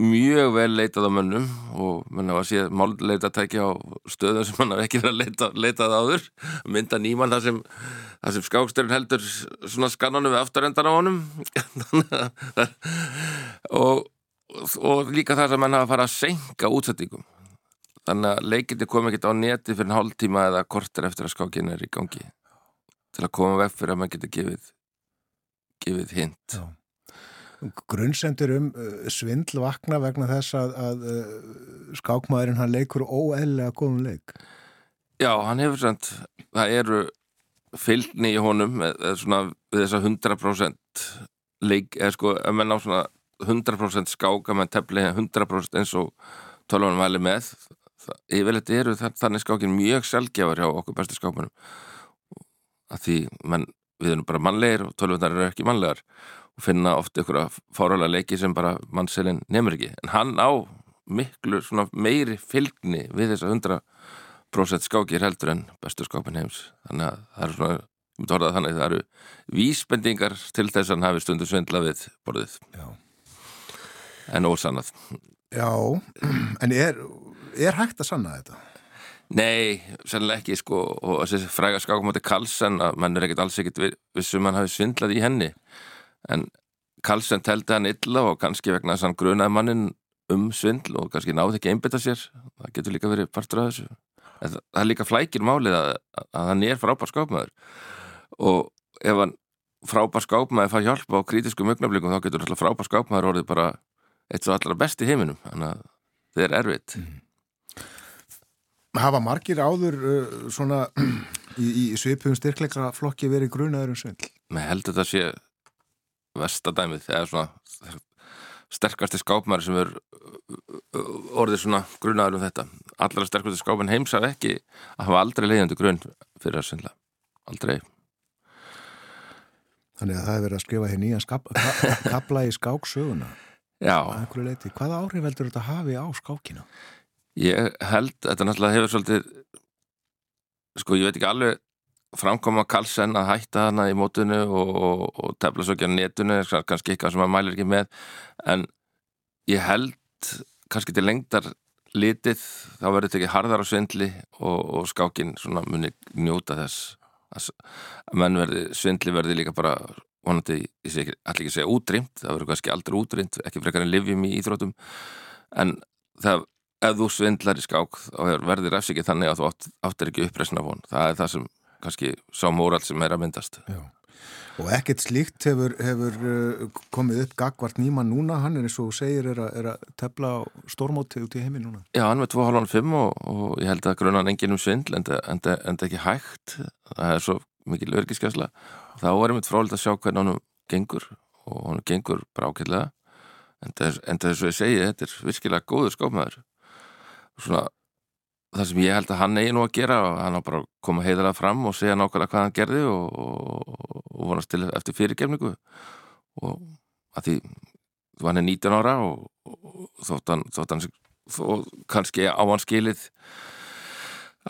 mjög vel leitað á mönnum og mann hafa séð málleitatæki á stöðum sem mann hafa ekki verið að leita, leitað áður. Mynda nýman það sem, sem skákstörun heldur svona skannanum við aftarendan á honum. Og, og líka það sem mann hafa farið að senka útsettingum þannig að leikindi kom ekki á neti fyrir hálf tíma eða korter eftir að skákin er í gangi. Til að koma vekk fyrir að mann geti gefið gefið hint. Já grunnsendur um uh, svindl vakna vegna þess að, að uh, skákmaðurinn hann leikur óeðlega góðum leik. Já, hann hefur sendt það eru fylgni í honum við þessa 100% leik, eða sko, að menn á svona 100% skák að menn tefli 100% eins og tölvanum væli með yfirleitt eru þannig skákin mjög sjálfgjafar hjá okkur bestu skápunum að því menn, við erum bara mannlegir og tölvunar eru ekki mannlegar og finna ofta ykkur að fárálega leiki sem bara mannselin nefnir ekki. En hann á miklu meiri fylgni við þessa 100% skákir heldur en bestu skápin heims. Þannig að það eru svona þannig að það eru vísbendingar til þess að hann hafi stundu svindla við borðið. Já. en ósannað. Já, en er, er hægt að sanna þetta? Nei, sannlega ekki sko og þessi fræga skákumóti Karlsson að mann er ekkert alls ekkert vissum hann hafi svindlað í henni en Karlsson teldi hann illa og kannski vegna þess að hann grunaði mannin um svindl og kannski náði ekki einbita sér. Það getur líka verið partur af þessu. En það er líka flækir málið að, að hann er frábær skápmaður. Og ef hann frábær skápmaður fær hjálp á kritisku mögnablikum þá getur alltaf frábær skápmaður orðið bara eitt svo allra best í heiminum. Þannig að það er erfitt. Mm. Hafa margir áður uh, svona í, í svipum styrkleikra flokki verið grunaður um svindl? Mér þetta að sé vestadæmið eða svona sterkasti skápmæri sem er orðið svona grunaður um þetta. Allra sterkasti skápin heimsað ekki að hafa aldrei leiðandi grun fyrir að svindla. Aldrei. Þannig að það hefur verið að skrifa hér nýjan kapla í skáksöguna. Já. Hvaða áhrif heldur þetta að hafi á skákina? Ég held, þetta náttúrulega hefur svolítið, sko ég veit ekki alveg framkoma Karlsson að hætta hana í mótunu og, og, og tefla svo ekki á netunu, kannski eitthvað sem maður mælir ekki með, en ég held kannski til lengdar litið, þá verður þetta ekki harðar á svindli og, og skákin svona muni njóta þess að menn verði, svindli verði líka bara vonandi, ég sé ekki, allir ekki segja útrýmt, það verður kannski aldrei útrýmt, ekki frekar en livjum í íþrótum, en það ef þú svindlar í skák og verður refsikið þannig að þú átt, áttir ekki uppresna von það er það sem kannski sá móral sem er að myndast. Já. og ekkert slíkt hefur, hefur uh, komið upp Gagvart Nýman núna. Hann er eins og segir er að, er að tefla stórmótið út í heiminn núna. Já, hann með 2,5 og, og ég held að grunan enginn um svindl en það er ekki hægt. Það er svo mikil örgiskesla þá erum við frálega að sjá hvernig hann gengur og hann gengur brákillega en það er svo ég segi þetta er virkilega góður skópmaður. Svona það sem ég held að hann eigi nú að gera og hann á bara að koma heiðalega fram og segja nákvæmlega hvað hann gerði og, og, og vonast til eftir fyrirgefningu. Og að því hann er 19 ára og, og þótt hann, þótt hann og kannski á hann skilið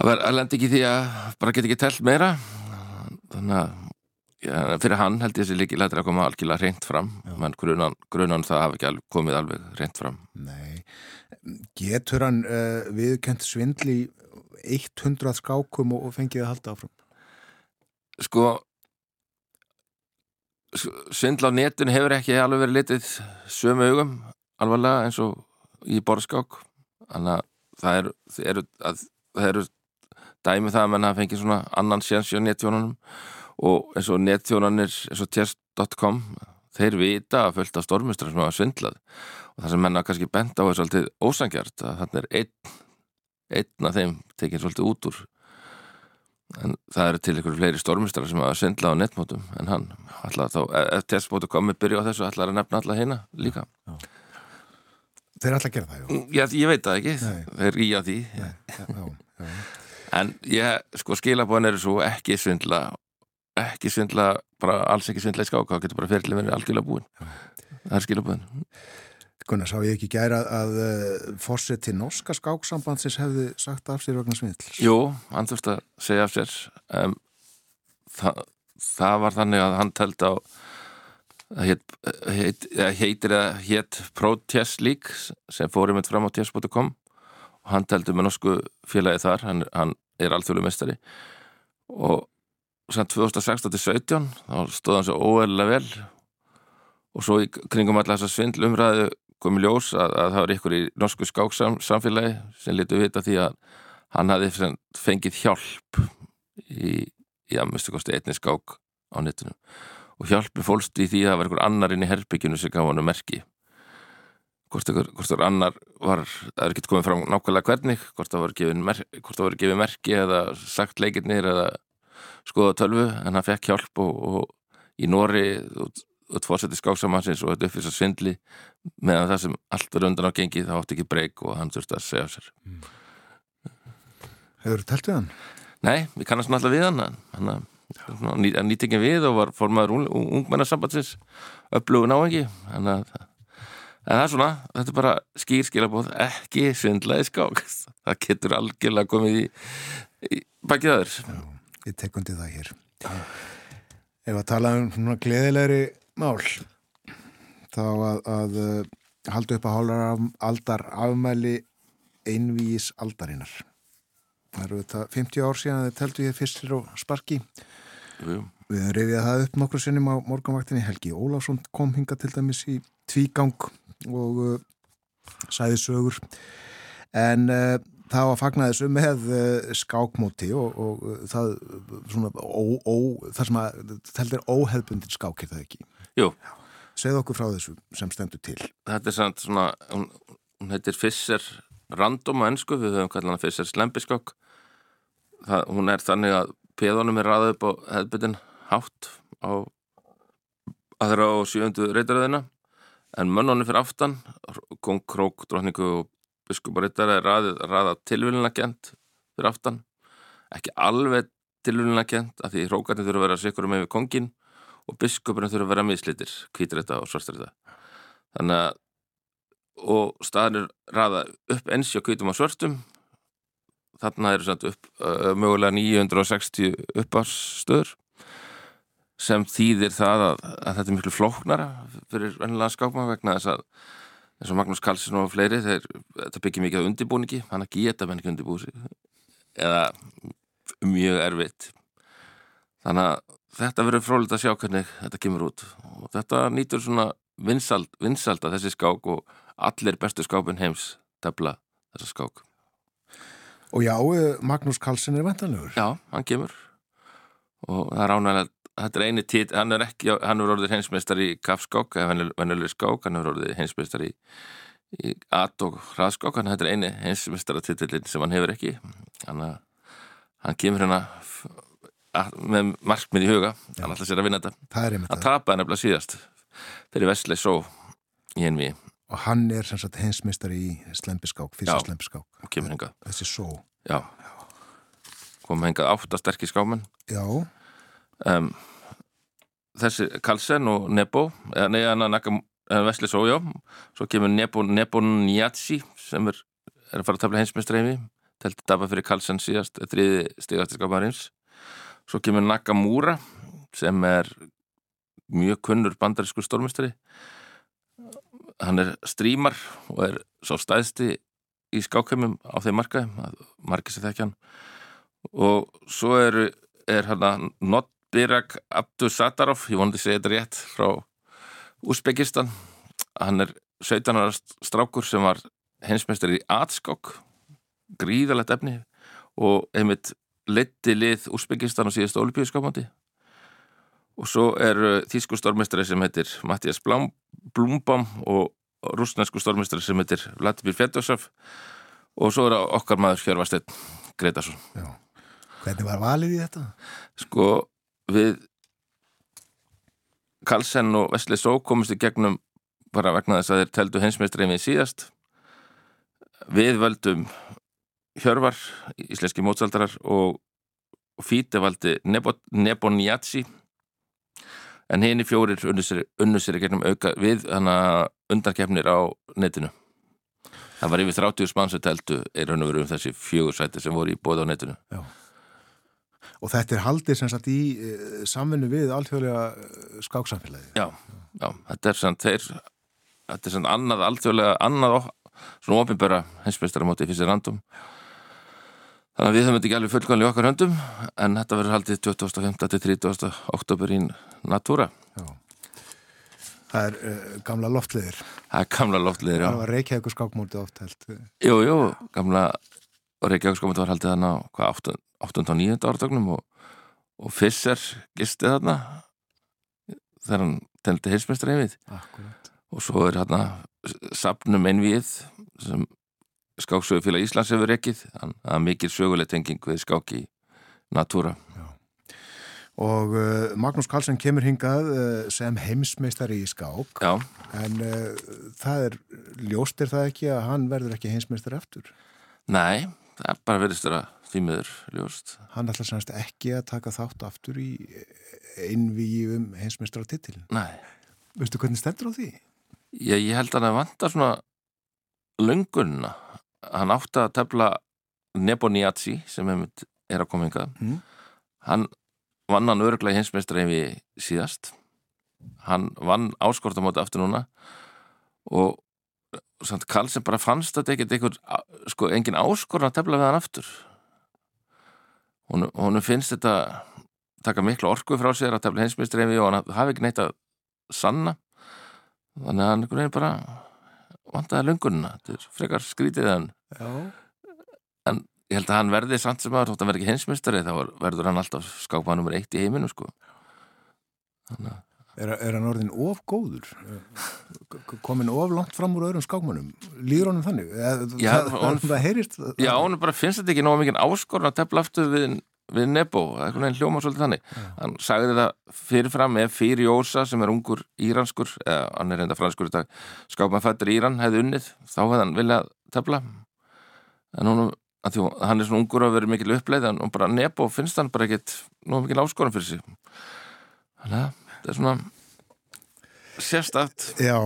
að að lenda ekki því að bara geta ekki telt meira. Þannig að ja, fyrir hann held ég þessi líki lættir að koma algjörlega reynd fram menn grunan, grunan það hafi ekki komið alveg reynd fram. Nei. Getur hann uh, viðkjönd svindli 100 skákum og fengið að halda áfram? Sko svindla á netun hefur ekki alveg verið litið sömu augum alvarlega eins og í borðskák. Þannig að það eru, það eru, að, það eru dæmi það að mann hafa fengið svona annan séns á netjónunum og eins og netjónanir eins og test.com þeir vita að fölta stormistrar sem hafa svindlað. Og það sem menna kannski bent á er svolítið ósangjart að þannig er einn einn af þeim tekinn svolítið út úr. En það eru til ykkur fleiri stormistrar sem hafa syndla á netmótum en hann, alltaf þá, e, ef testbótu komið byrja á þessu, alltaf er að nefna alltaf hérna líka. Já, já. Þeir er að gera það, já. Mm, Já, ég veit það ekki, Nei. þeir er í á því. Nei, En ég, sko, skilabóðin eru svo ekki svindla ekki svindla, bara alls ekki svindla í skák, þá getur bara fyrirlega verið algjörlega búin það er skilabóðin Gunnar, sá ég ekki gæra að, að uh, fórsett til norska skáksambandsins hefði sagt af sér vegna svindl? Jú, hann þurfti að segja af sér. Um, það, það var þannig að hann telt á heit, heit, heitir eða hétt Protest League sem fór um eitt fram á test.com og hann telti með norsku félagi þar hann, hann er alþjóðlu mestari og 2016-17 þá stóð hann svo óeðlega vel. Og svo í kringum alltaf þessa svindlumræðu komið ljós að, að það var ykkur í norsku skáksamfélagi sem litu vita því að hann hafi fengið hjálp í, að mistu kosti einni skák á netinu. Og hjálpi fólst í því að það var ykkur annar inn í herbyggjunu sem gaf hann um merki. Hvort ykkur annar var, það er ekki komið fram nákvæmlega hvernig hvort það voru gefið merki eða sagt leikirnir eða skoða tölvu en hann fekk hjálp og, og í Nóri út fórseti skáksamansins og þetta uppfyrst að svindli meðan það sem allt verður undan á gengi þá átti ekki breyk og hann þurfti að segja sér. Hefur þú telt við hann? Nei, við kannast alltaf við hann hann ný, nýtt ekki við og var formaður ung, ungmennasambatsins upplögun á ekki en það er svona, þetta er bara skýr skilabóð, ekki svindlaði skák. Það getur algjörlega komið í, í bakið aður Ég tekundi það hér Ef að tala um svona gleðilegri mál þá að, að uh, halda upp að hálfar aldar afmæli einvís aldarinnar Það eru þetta 50 ár síðan að þið teldu ég fyrstir og sparki. Jú. Við höfum reyðið það upp nokkur sinnum á morgunvaktinni. Helgi Ólafsson kom hinga til dæmis í tvígang og uh, sæði sögur. En uh, það var fagnaði þessu með uh, skákmóti og, og uh, það, svona, ó, ó, það sem að teldir óheðbundin skák er það ekki. Jú. Segð okkur frá þessu sem stendur til. Þetta er samt svona, hún, hún heitir Fisser random á ennsku, við höfum kallan að Fisser slembiskák það, hún er þannig að peðunum er ræðið upp á hefðbyttin hátt á aðra og sjöndu reytaröðina en mönnunum fyrir aftan kong, krók, drotningu og biskuparittari er ræðið ræða tilvílina kent fyrir aftan. Ekki alveg tilvílina kent af því hrókarnir þurfa að vera sikur með kongin og biskupurinn þurfa að vera miðslitir kvítrita og svartrita þannig að og staðinir ræða upp ensi og kvítum á svörstum þarna eru samt upp uh, mögulega 960 uppárstöður sem þýðir það að, að þetta er miklu flóknara fyrir vennilega skápma vegna þess að eins og Magnús Karlsson og fleiri þeir, þetta byggir mikið á undibúningi hann að geta menn ekki undibúsi eða mjög erfitt. Þannig að þetta verður frólitt að sjá hvernig þetta kemur út. Og þetta nýtur svona vinsald, vinsald að þessi skák og allir bestu skápin heims tefla þessa skák. Og já, eh, Magnús Karlsson er ventanlegur. Já, hann kemur. Og það er ánægilega þetta er eini tít, hann er ekki hann er orðið heimsmeistar í kaffskák eða vennuleg skák, hann er orðið heimsmeistar í, í at og hraðskák hann er eini heimsmeistaratitlin sem hann hefur ekki hann, hann kemur hérna með markmið í huga Já. hann ætla sér að vinna þetta hann tapaði nefnilega síðast fyrir Vestley Só í henni Og hann er sem sagt heimsmeistar í slempiskák, fyrsta slempiskák. Já, kemur hengað. Þessi só. Já, kom hengað áttasterk í skáman. Já. Um, þessi Kalsen og Nebo, eða neða Vesli Só, já. Svo kemur Nebo, Nebo Njatsi sem er, er að fara að tafla heimsmeistar heimi. Telti daba fyrir Kalsen síðast, þriði stigast í skámarins. Svo kemur Nakamura sem er mjög kunnur bandarísku stórmestari hann er strímar og er svo stæðsti í skákheimum á þeim markaði, markið sem þekkja hann og svo er, er hann að Notbirak Abdusatarov, ég vonandi segja þetta rétt frá Úsbekistan hann er 17 ára strákur sem var hensmestari í atskák gríðalegt efni og einmitt leti lið Úsbekistan á síðast olífíuskápandi og svo er þýsku stórmestari sem heitir Mattias Blúmbam og rúsnesku stórmestari sem heitir Vladimir Fedosov og svo er okkar maður Hjörvarsteinn Gretarsson Já. Hvernig var valið í þetta? Sko við Karlsson og Vesli Só komist í gegnum bara vegna þess að þeir teldu hensmestari við síðast við völdum Hjörvar, íslenski mótsaldarar og, Fíti valdi Nebonjatsi en henni fjórir unnu sér í gegnum auka við undarkefnir á netinu. Það var yfir 30 spansuteldu er raun og veru um þessi fjögursæti sem voru í bóða á netinu. Já. Og þetta er haldið sem sagt í uh, samfunnu við alþjóðlega uh, skáksamfélagi. Já, já, þetta er samt þeir, þetta er samt annað alþjóðlega, annað svona ofinböra hinsmestaramóti fyrir sér randum. Þannig að við höfum þetta ekki alveg fullkonlega í okkar höndum en þetta verður haldið 25. til 30. oktober í Natúra. Já. Það er uh, gamla loftleðir. Það er gamla loftleðir, já. Það var Reykjavík skákmóti oft held. Jú, jú, gamla Reykjavík skákmóti var haldið þarna á 8. og 9. áratögnum og, og Fisser gistið þarna þegar hann einvið. Akkurat. Og svo er þarna sapnum einvið sem skáksögufélag Íslands hefur ekkið. Það er mikil söguleg tenging við skáki Natúra. Og uh, Magnús Karlsson kemur hingað uh, sem heimsmeistari í skák Já, en uh, það er ljóst er það ekki að hann verður ekki heimsmeistari eftir nei, það er bara verðist vera því miður ljóst. hann ætla semst ekki að taka þátt aftur í einvíi um heimsmeistara titilin Nei, veistu hvernig stendur á því? ég, ég held að hann vantar svona löngunna. Hann átti að tefla Neboniazzi sem er að koma hingað. Mm. Hann vann hann örglega hinsmeistra ef við síðast. Hann vann áskortamóti aftur núna og samt Karlsson bara fannst þetta ekkert einhver, sko, engin áskorn að tefla við hann aftur. Hún, hún finnst þetta taka miklu orku frá sér að tefla hinsmeistra ef við og hann hafi ekki neitt að sanna. Þannig að hann einhvern veginn bara vantaði löngunina. Þetta er frekar skrítið en Já. ég held að hann verði samt sem að þótt að verði ekki hinsmestari þá verður hann alltaf skápað nummer eitt í heiminu sko. Þannig að Er, er hann orðin of góður? Komin of langt fram úr öðrum skákmönnum? Líður honum þannig? Já, það, honum- það, heyrist Já, hún bara finnst þetta ekki nóga mikið áskorun að tefla aftur við, við Nebo, einhvern veginn hljóma svolítið þannig. Hann sagði það fyrirfram ef fyrir Jósa sem er ungur íranskur, eða hann er reynda franskur í dag, skápað fættur Íran hefði unnið, þá hefði hann viljað tefla. En hún, hann er svona ungur að vera mikil uppleið, en bara Nebo finnst hann bara ekkit nóga mikil áskorun fyrir sig. Þannig að þetta er svona sérstætt. Já,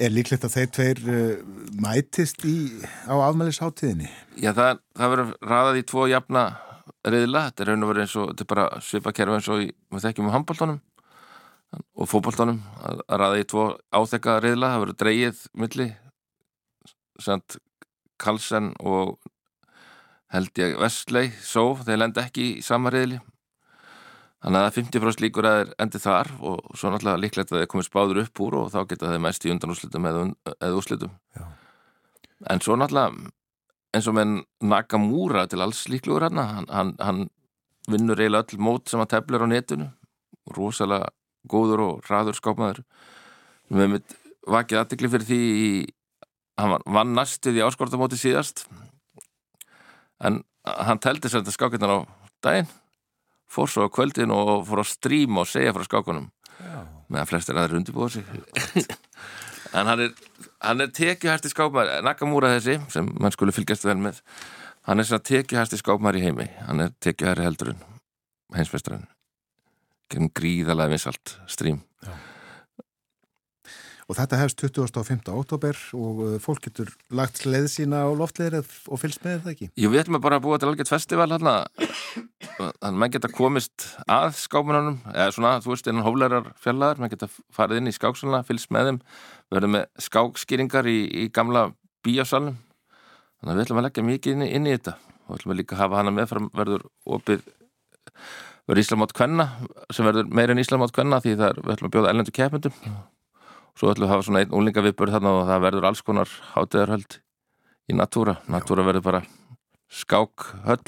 er líklegt að þeir tveir uh, mætist í, á afmælisháttíðinni? Já, það, það verður raðað í tvo jafna reyðla, þetta er raun og verið eins og þetta er bara svipakerfi eins og í, við þekkjum um handbóltanum og fótbóltanum að, að raða í tvo áþekka reyðla, það verður dreigið milli sent Karlsen og held ég Vestley, svo þeir lenda ekki í sama reyðli þannig að það er 50% líkur að þeir endi þar og svo náttúrulega líklegt að þeir komið spáður upp úr og þá geta þeir mest í undan úrslitum eða, eða úrslitum. Já. en svo náttúrulega eins og með Nakamura til alls líklugur hann, hann, hann, hann vinnur eiginlega öll mót sem hann teflir á netinu. Rosalega góður og hraður skápmaður. Við hefum vakið aðtikli fyrir því í, hann vann næstuð í áskortamóti síðast. En hann teldi sér þetta skákinnar á daginn fór svo á kvöldin og fór á strím og segja frá skákunum. Já. meðan flestir aðeir undirbúið sig. En hann er, hann er tekjuhæsti skápmaður Nakamura þessi, sem mann skulle fylgjast vel með. Hann er svona tekjuhæsti skápmaður í heimi. Hann er tekjuhæri heldur en heimsveistarinn gerum gríðalega vinsalt strím Og þetta hefst 25. ótóber og uh, fólk getur lagt leið sína á loftleðir og fylgst með það ekki? Jú, við ætlum að bara búa til algjört festival hérna þannig að maður geta komist að skápununum, eða svona, þú veist, innan hóflærar fjallaðar, maður geta farið inn í skáksaluna, fylgst með þeim, við verðum með skákskýringar í, í gamla bíjásalunum, þannig að við ætlum að leggja mikið inn, í- inn í þetta og ætlum að líka hafa hana meðfram verður opið verður Íslamátt Kvenna sem verður meira en Íslamátt Kvenna því það er, við ætlum að bjóða ellendu keppendum svo ætlum við að hafa svona einn úlinga þarna og það verður alls konar hátíðarhöld í Natúra, Natúra verður bara skákhöll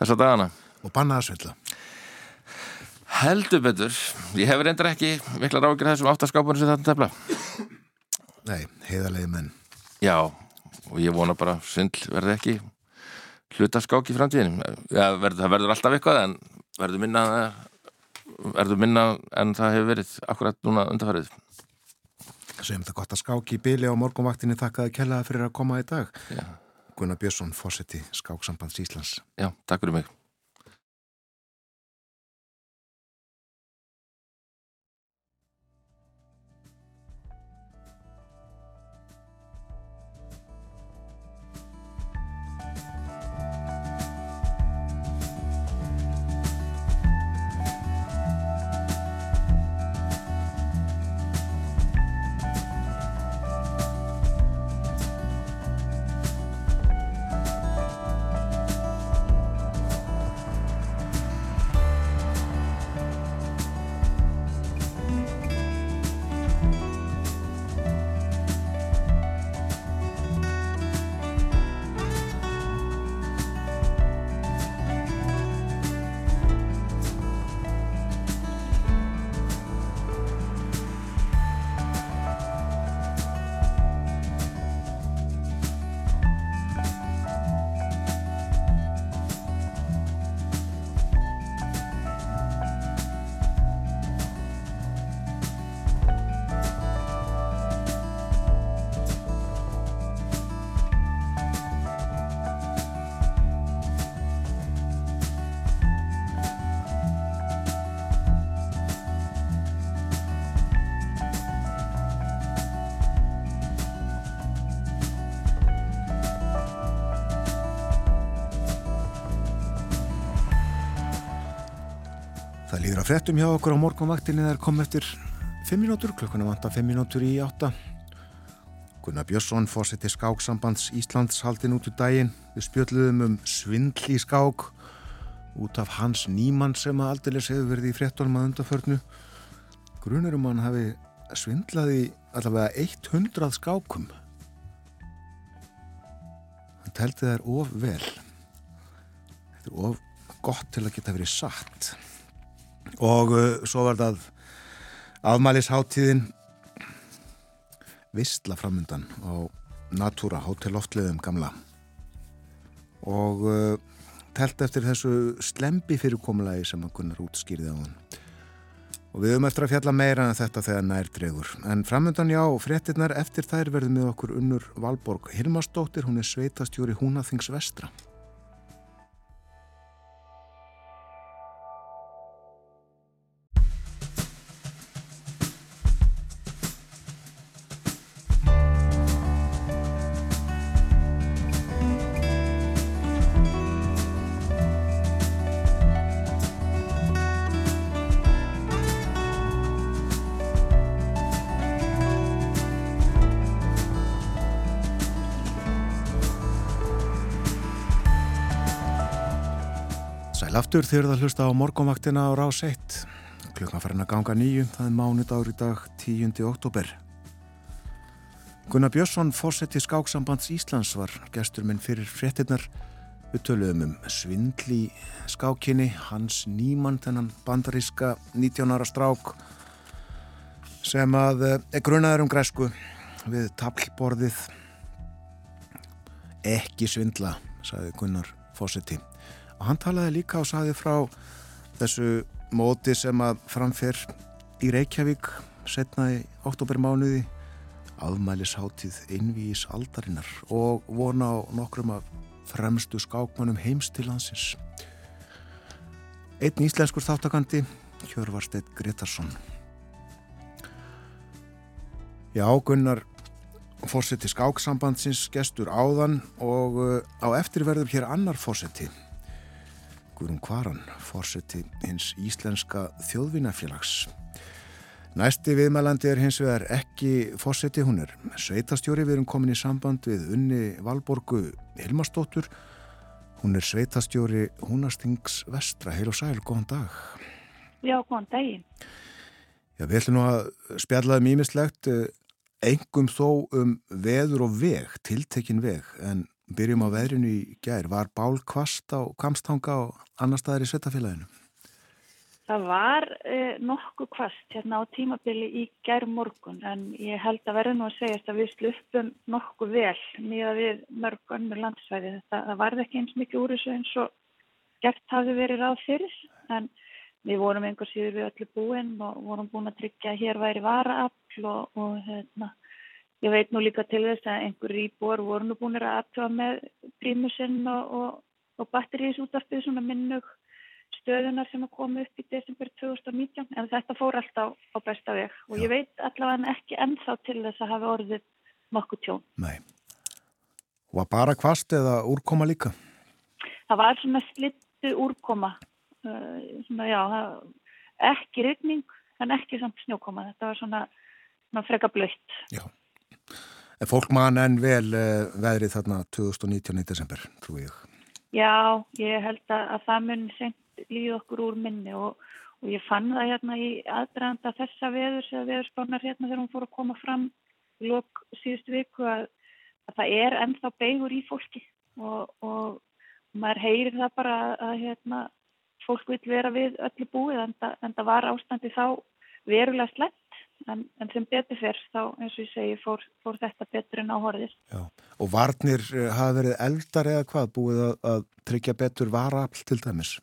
þessa dagana. Og bannaða svindla. heldur betur, ég hef reyndar ekki mikla rákir þessum áttaskápunum sem þetta tefla. Nei, heiðarlegi menn. já, og ég vona bara svindl verði ekki hlutaskák í framtíðinum já, verður, það verður alltaf eitthvað en verður minna verður minna en það hefur verið akkurat núna undarfærið Segjum þetta gott að skáki í byli á morgunvaktinni þakkaði kellaða fyrir að koma í dag. já, Gunnar Björnsson, fósetti Skáksambands Íslands. já takk fyrir mig frettum hjá okkur á morgunvaktinni þar kom eftir 5 minútur, klukkuna vanta 5 minútur í 8. Gunnar Björnsson fórseti skáksambands Íslands haldin út úr daginn. Við spjöldluðum um svindl í skák út af hans nýmann sem að aldrei hefur verið í frettunum að undaförnu. Grunurum hann hafi svindlaði allavega 100 skákum. Hann teldi þær of vel. Þetta er of gott til að geta verið satt og uh, svo var það afmælisháttíðin vistla framundan á Natúra hótelloftleðum gamla. Og uh, telt eftir þessu slembi fyrirkomulagi sem að kunnar útskýrði á hann og við höfum eftir að fjalla meira en þetta þegar nær dregur. En framundan já, fréttinnar eftir þær verðum við okkur unnur Valborg Hilmarsdóttir, hún er sveitastjóri Húnaþings vestra Sæl aftur þegar það hlusta á morgunvaktina á rás 1. Klukkan farin að ganga nýju, það er mánudagur í dag 10. oktober. Gunnar Björnsson, fósetti Skáksambands Íslands, var gestur minn fyrir fréttinnar. Við töluðum um svindli skákinni, hans nýmann, þennan bandaríska 19 ára strák sem að eh, er grunaður um græsku við tablborðið. Ekki svindla, sagði Gunnar fósetti og hann talaði líka og saði frá þessu móti sem að framfer í Reykjavík setna í oktobermánuði afmælisháttíð einvís aldarinnar og vona á nokkrum af fremstu skákmannum heims til hansins Einn íslenskur þáttakandi Hjörvarstedt Gretarsson Já, Gunnar fórseti skáksambandsins gestur áðan og uh, á eftirverður hér annar fórseti Guðrún Kvaran, fórseti hins Íslenska þjóðvinafélags. Næsti viðmælandi er hins vegar ekki fórseti, hún er sveitastjóri, við erum komin í samband við unni Valborgu Hilmarsdóttur, hún er sveitastjóri Húnastings vestra, heil og sæl, góðan dag. Já, góðan daginn. Já, við ætlum nú að spjallaði mýmislegt, engum þó um veður og veg, tiltekin veg, en byrjum á veðrinu í gær. Var bál kvast á kamstanga og annar staðar í svettafélaginu? Það var eh, nokkuð kvast hérna á tímabili í gær morgun en ég held að verða nú að segjast að við sluppum nokkuð vel mjög við mörg önnur landsvæði. Þetta, það varði ekki eins mikið úr þessu eins og gert hafi verið ráð fyrir en við vorum einhver síður við öllu búin og vorum búin að tryggja að hér væri varaafl og, og hérna Ég veit nú líka til þess að einhver íbúar voru nú búin að aðtöfa með prímusinn og, og, og batterísútarpið svona minnug stöðunar sem að koma upp í desember 2019 en þetta fór alltaf á besta veg og Já. ég veit allavega ekki ennþá til þess að hafa orðið nokkuð tjón. Nei. Var bara kvast eða úrkoma líka? Það var svona slittu úrkoma. Uh, svona, já, ekki regning en ekki samt snjókoma. Þetta var svona, svona freka blöytt. Já. En fólk man enn vel uh, veðrið þarna 2019. í desember, trú ég. Já, ég held að, að það mun senkt líð okkur úr minni og, og ég fann það hérna í aðdraðanda þessa veðurs eða veðurspánar hérna þegar hún fór að koma fram í lok síðustu viku að, að það er ennþá beigur í fólki og, og maður heyrir það bara að, að hérna, fólk vil vera við öllu búið en það var ástandi þá verulega slett en, en sem betur fyrst þá eins og ég segi fór, fór þetta betur en áhorðist. Já, og varnir eh, hafa verið eldar eða hvað? Búið að, að tryggja betur varafl til dæmis?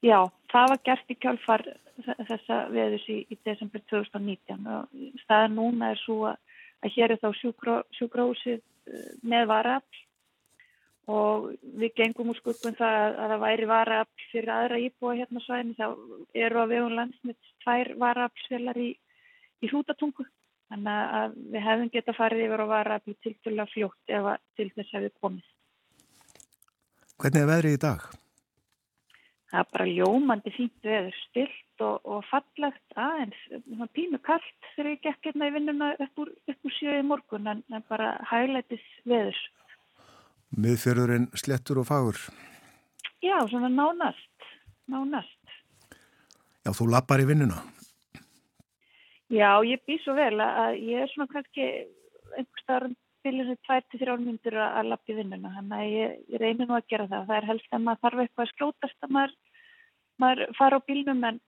Já, það var gert í kjálfar þessa veðus í, í desember 2019 og staðan núna er svo að, að hér er þá sjúkrósið eh, með varafl og við gengum úr skuppum það að, að það væri varafl fyrir aðra íbúa hérna svæðin þá eru að við um landsmitt tvær varaflsvelar í í hrútatungu. Þannig að við hefum geta farið yfir og vara að bli tildulega fljótt ef til þess hefur komið. Hvernig er veðrið í dag? það er bara ljómandi fínt veður, stilt og, og fallegt aðeins, pínu kallt þegar ég gekk hérna í vinnuna upp úr, úr sjöi morgun en, bara hægleitis veður. Miðfjörðurinn slettur og fagur? Já, svona nánast, nánast. Já, þú lappar í vinnuna? Já, ég bý svo vel að ég er svona kannski einhver starf bílinu 2-3 myndur að lappi vinnuna þannig að ég, ég reynir nú að gera það. Það er helst að maður þarf eitthvað að skjótast að maður, maður fara á bílnum en,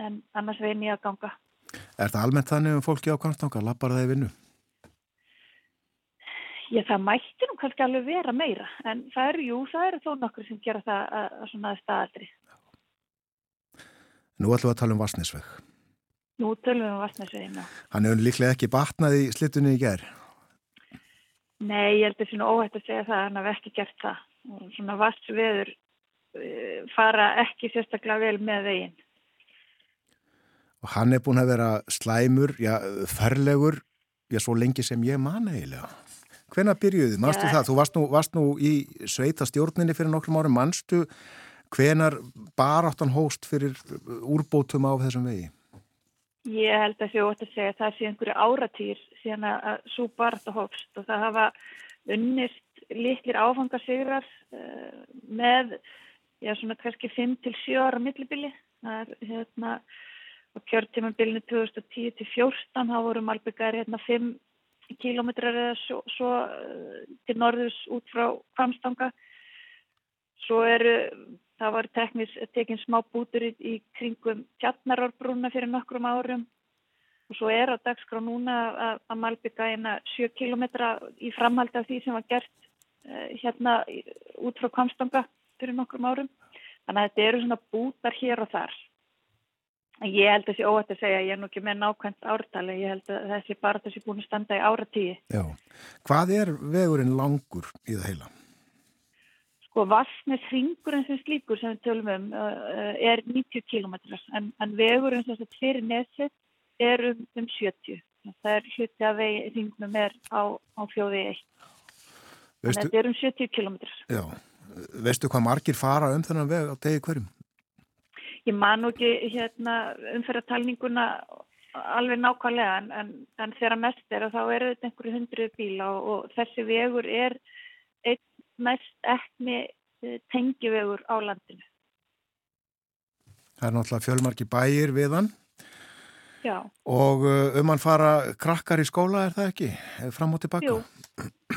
en annars reynir ég að ganga. Er það almennt þannig um fólki á Kvarnstanga lappar það í vinnu? Já, það mætti nú kannski alveg vera meira en það eru, jú, það eru þó nokkur sem gera það að, að svona staðaldri. Nú ætlum við að tala um Vassnesveg Nú tölum við um Vassnesvegina Hann hefur líklega ekki batnað í slittunni í gerð Nei, ég held að það er óhætt að segja það, hann hafði ekki gert það. Svona vassveður uh, fara ekki sérstaklega vel með veginn. Og hann er búin að vera slæmur, já, ferlegur, já, svo lengi sem ég man eiginlega. Hvenna byrjuðu? Manstu ja. það? Þú varst nú, varst nú í sveita stjórninni fyrir nokkrum árum. Manstu hvenar baráttan hóst fyrir úrbótum á þessum vegi? Ég held að þjótt að segja að það sé einhverju áratýr síðan að svo barða hófst og það hafa unnist litlir áfangarsigrar uh, með, já svona kannski 5-7 ára millibili. Það er hérna á kjörtímanbilinu 2010-14 þá voru Malbyggar hérna 5 kilómetrar eða svo, svo uh, til norðus út frá Kvamstanga. Svo eru Það var teknis, tekin smá bútur í, í kringum tjarnarárbrúna fyrir nokkrum árum og svo er á dagskrá núna að, að malbygga eina 7 km í framhaldi af því sem var gert uh, hérna út frá Kamstanga fyrir nokkrum árum. Þannig að þetta eru svona bútar hér og þar. Ég held að þessi óhætt að segja, ég er nú ekki með nákvæmt ártali, ég held að þessi bara þessi búin að standa í áratíi. Já, hvað er vegurinn langur í það heila? Sko Vassnes hringurinn sem slíkur sem við tölum um uh, er 90 km en, en vegurinn sem þetta fyrir nesið er um, um 70. Það er hluti að vegi hringnum er á, á fjóði 1. Þannig að þetta er um 70 km. Já, veistu hvað margir fara um þennan veg á degi hverjum? Ég man nú ekki hérna, umferðartalninguna alveg nákvæmlega en, en, en þegar mest er að þá eru þetta einhverju hundruð bíla og, og þessi vegur er mest ekni eh, tengjuvegur á landinu. Það er náttúrulega fjölmarki bæir við hann. Já. Og eh, um hann fara krakkar í skóla er það ekki? Fram og tilbaka? Jú,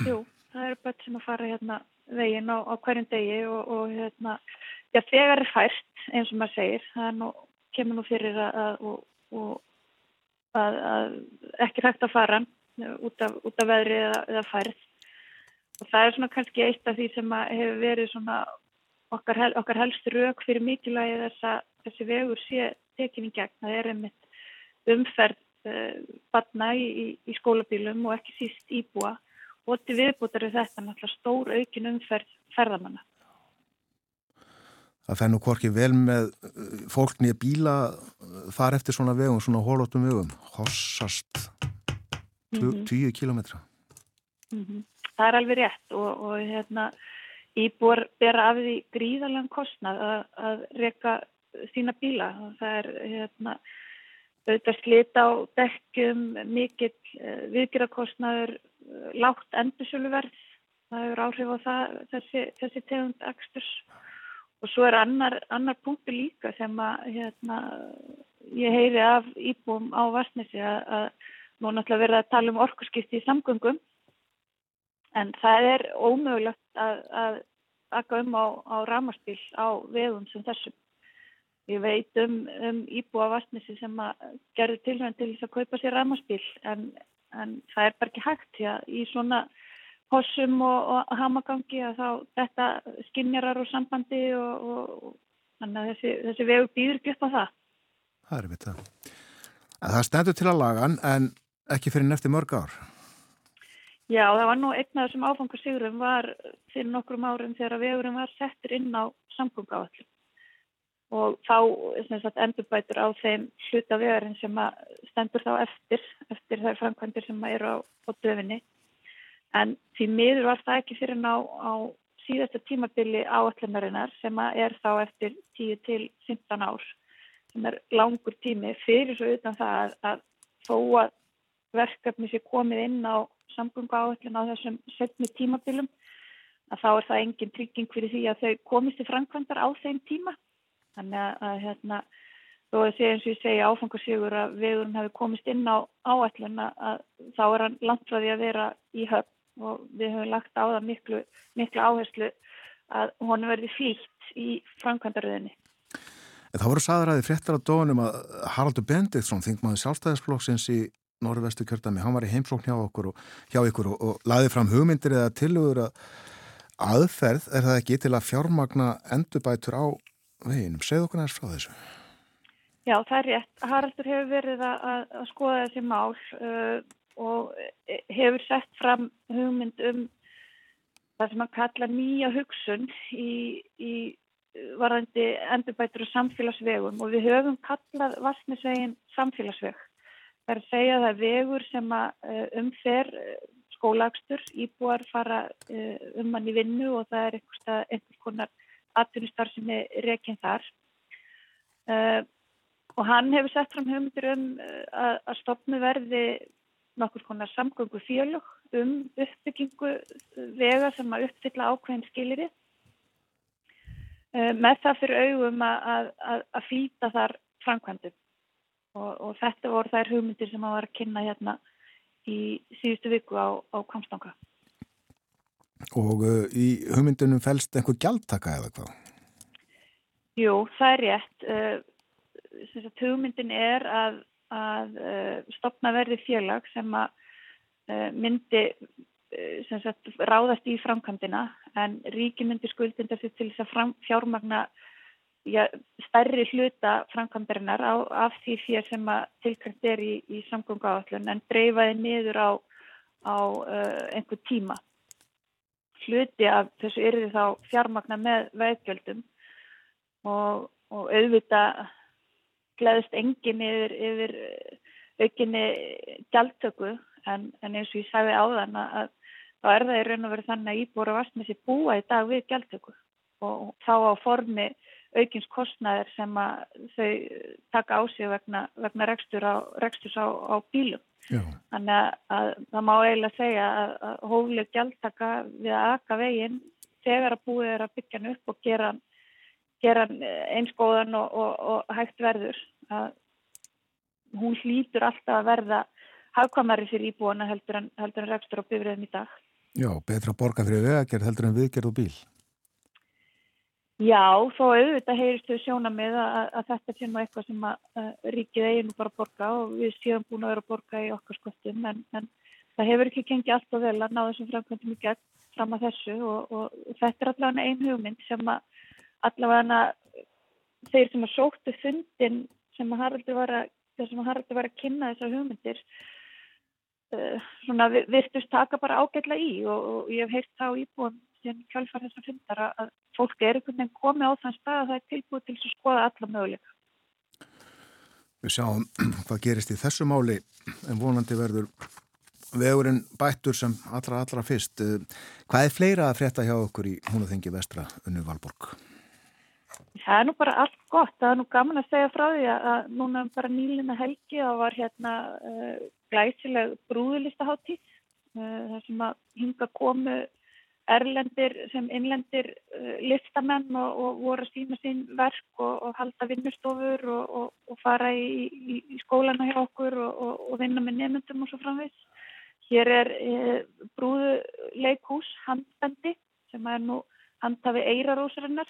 jú það eru bætt sem að fara hérna veginn á, á hverjum degi og, og hérna, já þegar er fært eins og maður segir, það nú, kemur nú fyrir að, að, að, að ekki hægt að fara út af, út af veðri eða, eða færð og það er svona kannski eitt af því sem hefur verið svona okkar, hel, okkar helst rauk fyrir mikilvægi þess að þessi vegur sé tekin í gegn. Það er einmitt umferð uh, batna í, í, í skólabílum og ekki síst íbúa og til viðbútar er þetta náttúrulega stór aukin umferð ferðamanna. Það fennu hvorki vel með eh, fólk nýja bíla þar eftir svona vegum, svona hólóttum vegum, hossast 10 mm -hmm. kilometra. Mm -hmm það er alveg rétt og, og hérna, íbúar bera af því gríðarlega kostnað að, að reyka sína bíla. Og það er hérna, auðvitað slita á dekkum, mikill uh, viðgjörðarkostnaður, uh, lágt endursjöluverð, það hefur áhrif á það, þessi, þessi tegund eksturs og svo er annar, annar punktu líka sem að hérna, ég heyri af íbúum á Varsnesi að nú náttúrulega verða að tala um orkurskipti í samgöngum en það er ómögulegt að, að akka um á, á ramarspíl á vegum sem þessum. Ég veit um, um íbúa vastnissi sem gerður tilhörn til þess að kaupa sér ramarspíl en, en það er bara ekki hægt því að í svona hossum og, og hamagangi að þá þetta skinnjarar og sambandi og, og þannig að þessi, þessi vegu býður ekki upp á það. Það er við það. Það stendur til að lagan en ekki fyrir nefti mörg ár. Já, það var nú einn af þessum áfangarsigurum var fyrir nokkrum árum þegar vegurum var settur inn á samgöngáallum og þá endurbætur á þeim hluta vegurinn sem stendur þá eftir, eftir þær framkvæmdir sem eru á, á döfinni. En því miður var það ekki fyrir ná á síðasta tímabili áallunarinnar sem er þá eftir 10 til 15 ár sem er langur tími fyrir svo utan það að, að þó að verkefni sé komið inn á samgöngu áallun á þessum setni tímabilum að þá er það engin trygging fyrir því að þau komist í framkvæmdar á þeim tíma þannig að, að hérna þó að sé eins og ég segja áfangarsjögur að vegurinn hefur komist inn á áallun að þá er hann landfræði að vera í höfn og við höfum lagt á það miklu, miklu áherslu að hún verði flýtt í framkvæmdaröðinni. Það voru saðræði fréttar á dónum að Haraldur Bendiktsson, þingmaður sjálfstæðisflokksins í Norrvestu kjörtami, hann var í heimsókn hjá okkur og hjá ykkur og, og laði fram hugmyndir eða tilugur að aðferð er það ekki til að fjármagna endurbætur á veginum. Segð okkur næst frá þessu. Já, það er rétt. Haraldur hefur verið að, að skoða þessi mál uh, og hefur sett fram hugmynd um það sem að kalla nýja hugsun í, í varðandi endurbætur og samfélagsvegum og við höfum kallað Varsnesvegin samfélagsveg. Það er að segja að það er vegur sem eh, umfer eh, skólagstur, íbúar fara eh, um hann í vinnu og það er einhvers konar atvinnustar sem er reyginn þar. Og hann hefur sett fram hugmyndir um að, stopnu verði nokkur konar samgöngu fjölug um uppbyggingu vega sem að uppfylla ákveðin skilir eh, með það fyrir augum að, að, að flýta þar framkvæmdum og, og þetta voru þær hugmyndir sem að var að kynna hérna í síðustu viku á, á Kamstanga Og uh, í hugmyndunum fælst einhver gjaldtaka eða hvað? Jú, það er rétt uh, hugmyndin er að að uh, stopna verði félag sem að uh, myndi uh, sagt, ráðast í framkvæmdina en ríki myndi skuldinda sér til þess að fram, fjármagna ja, stærri hluta framkvæmdarinnar á, af því fyrir sem að tilkvæmt er í, í samgöngu áallun en dreifaði niður á, á einhver tíma. Hluti af þessu yrði þá fjármagna með veðgjöldum og, og auðvita gleðist engin yfir, yfir aukinni gjaldtöku en, en eins og ég sagði á þann að þá er það í raun og verið þannig að Íbúra Vastmessi búa í dag við gjaldtöku og þá á formi aukins kostnæðir sem að þau taka á sig vegna, vegna rekstur á, reksturs á, á bílum. Já. Þannig að, að það má eiginlega segja að, að hófleg gjaldtaka við að aka veginn þegar að búið er að byggja hann upp og gera gera einskóðan og, og, og hægt verður að hún hlýtur alltaf að verða hafkvamari fyrir íbúana heldur en, heldur en rekstur á bifriðum í dag. Já, betra borga fyrir vegagerð heldur en viðgerð og bíl. Já, þó auðvitað heyristu sjóna með að, að þetta sé nú eitthvað sem að, að ríkið eiginu bara borga og við séum búin að vera að borga í okkar skottum en, en það hefur ekki gengið alltaf vel að ná þessum framkvæmdum í gegn fram að þessu og, og, þetta er allavega einn hugmynd sem að allavega þeir sem að sóttu fundin sem að Haraldur var að, að kynna þessar hugmyndir uh, svona virtust taka bara ágætla í og, og ég hef heilt þá íbúin sem kjálfar þessar fundar að fólk er einhvern veginn komið á þann stað að það er tilbúið til að skoða alla möguleika. Við sjáum hvað gerist í þessu máli en vonandi verður vegurinn bættur sem allra allra fyrst. Hvað er fleira að frétta hjá okkur í Húnaþengi vestra unnu Valborg? Það er nú bara allt gott, það er nú gaman að segja frá því að núna bara nýlina helgi og var hérna uh, glæsileg brúðlistaháttíð uh, þar sem að hinga komu erlendir sem innlendir uh, listamenn og, og voru að sína sín verk og, og halda vinnustofur og, og fara í, í, í skólana hjá okkur og vinna með nefndum og svo framvegs. Hér er uh, brúðuleikhús handbendi sem er nú handhafi eirarósarinnar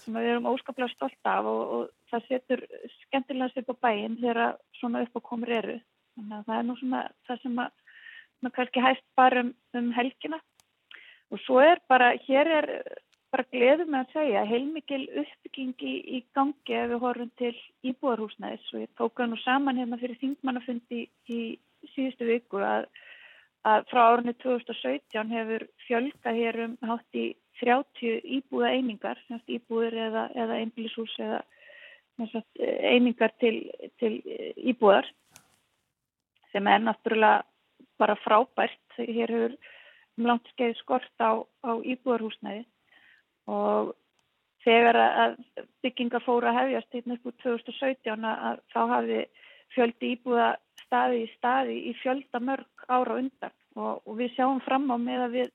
sem við erum óskaplega stolt af og, og það setur skemmtilega sér på bæinn þegar svona uppákomur eru. Þannig að það er nú svona það sem að kannski hægt bara um, um helgina og svo er bara, hér er bara gleðum með að segja heilmikil uppbygging í, gangi ef við horfum til íbúarhúsnæðis og ég tók það nú saman hérna fyrir þingmannafundi í, síðustu viku að, að frá árunni 2017 hefur fjölga hér um hátt í 30 íbúða einingar, íbúður eða, eða einbílishús eða sagt, einingar til, til íbúðar sem er náttúrulega bara frábært. Hér hefur um langt skeið skort á, á íbúðarhúsnæði. Og þegar að bygginga fóra hefjast hérna upp úr 2017 að þá hafði fjöldi íbúða staði í staði í fjölda mörg ára undan. Og, og við sjáum fram á með að við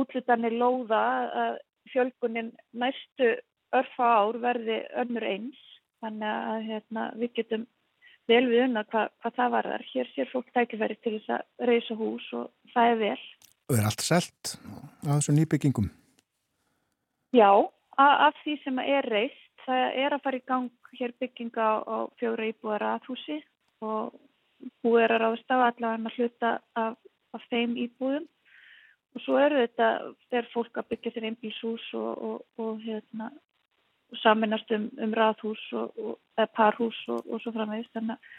útlutanir lóða að fjölgunin næstu örfa ár verði önnur eins. Þannig að hérna, við getum vel við unna hvað, hvað það varðar. Hér sér fólk tækifæri til þess að reysa hús og það er vel. Og er allt selt á þessu nýbyggingum? Já, af því sem er reist, það er að fara í gang hér bygginga á, fjóra íbúðar aðhúsi og búið er að ráðast á allavega að hluta af, af þeim íbúðum og svo eru þetta, þegar fólk að byggja sér einbílshús og, og, og hérna, saminast um, um raðhús og, og parhús og, og svo framvegist þannig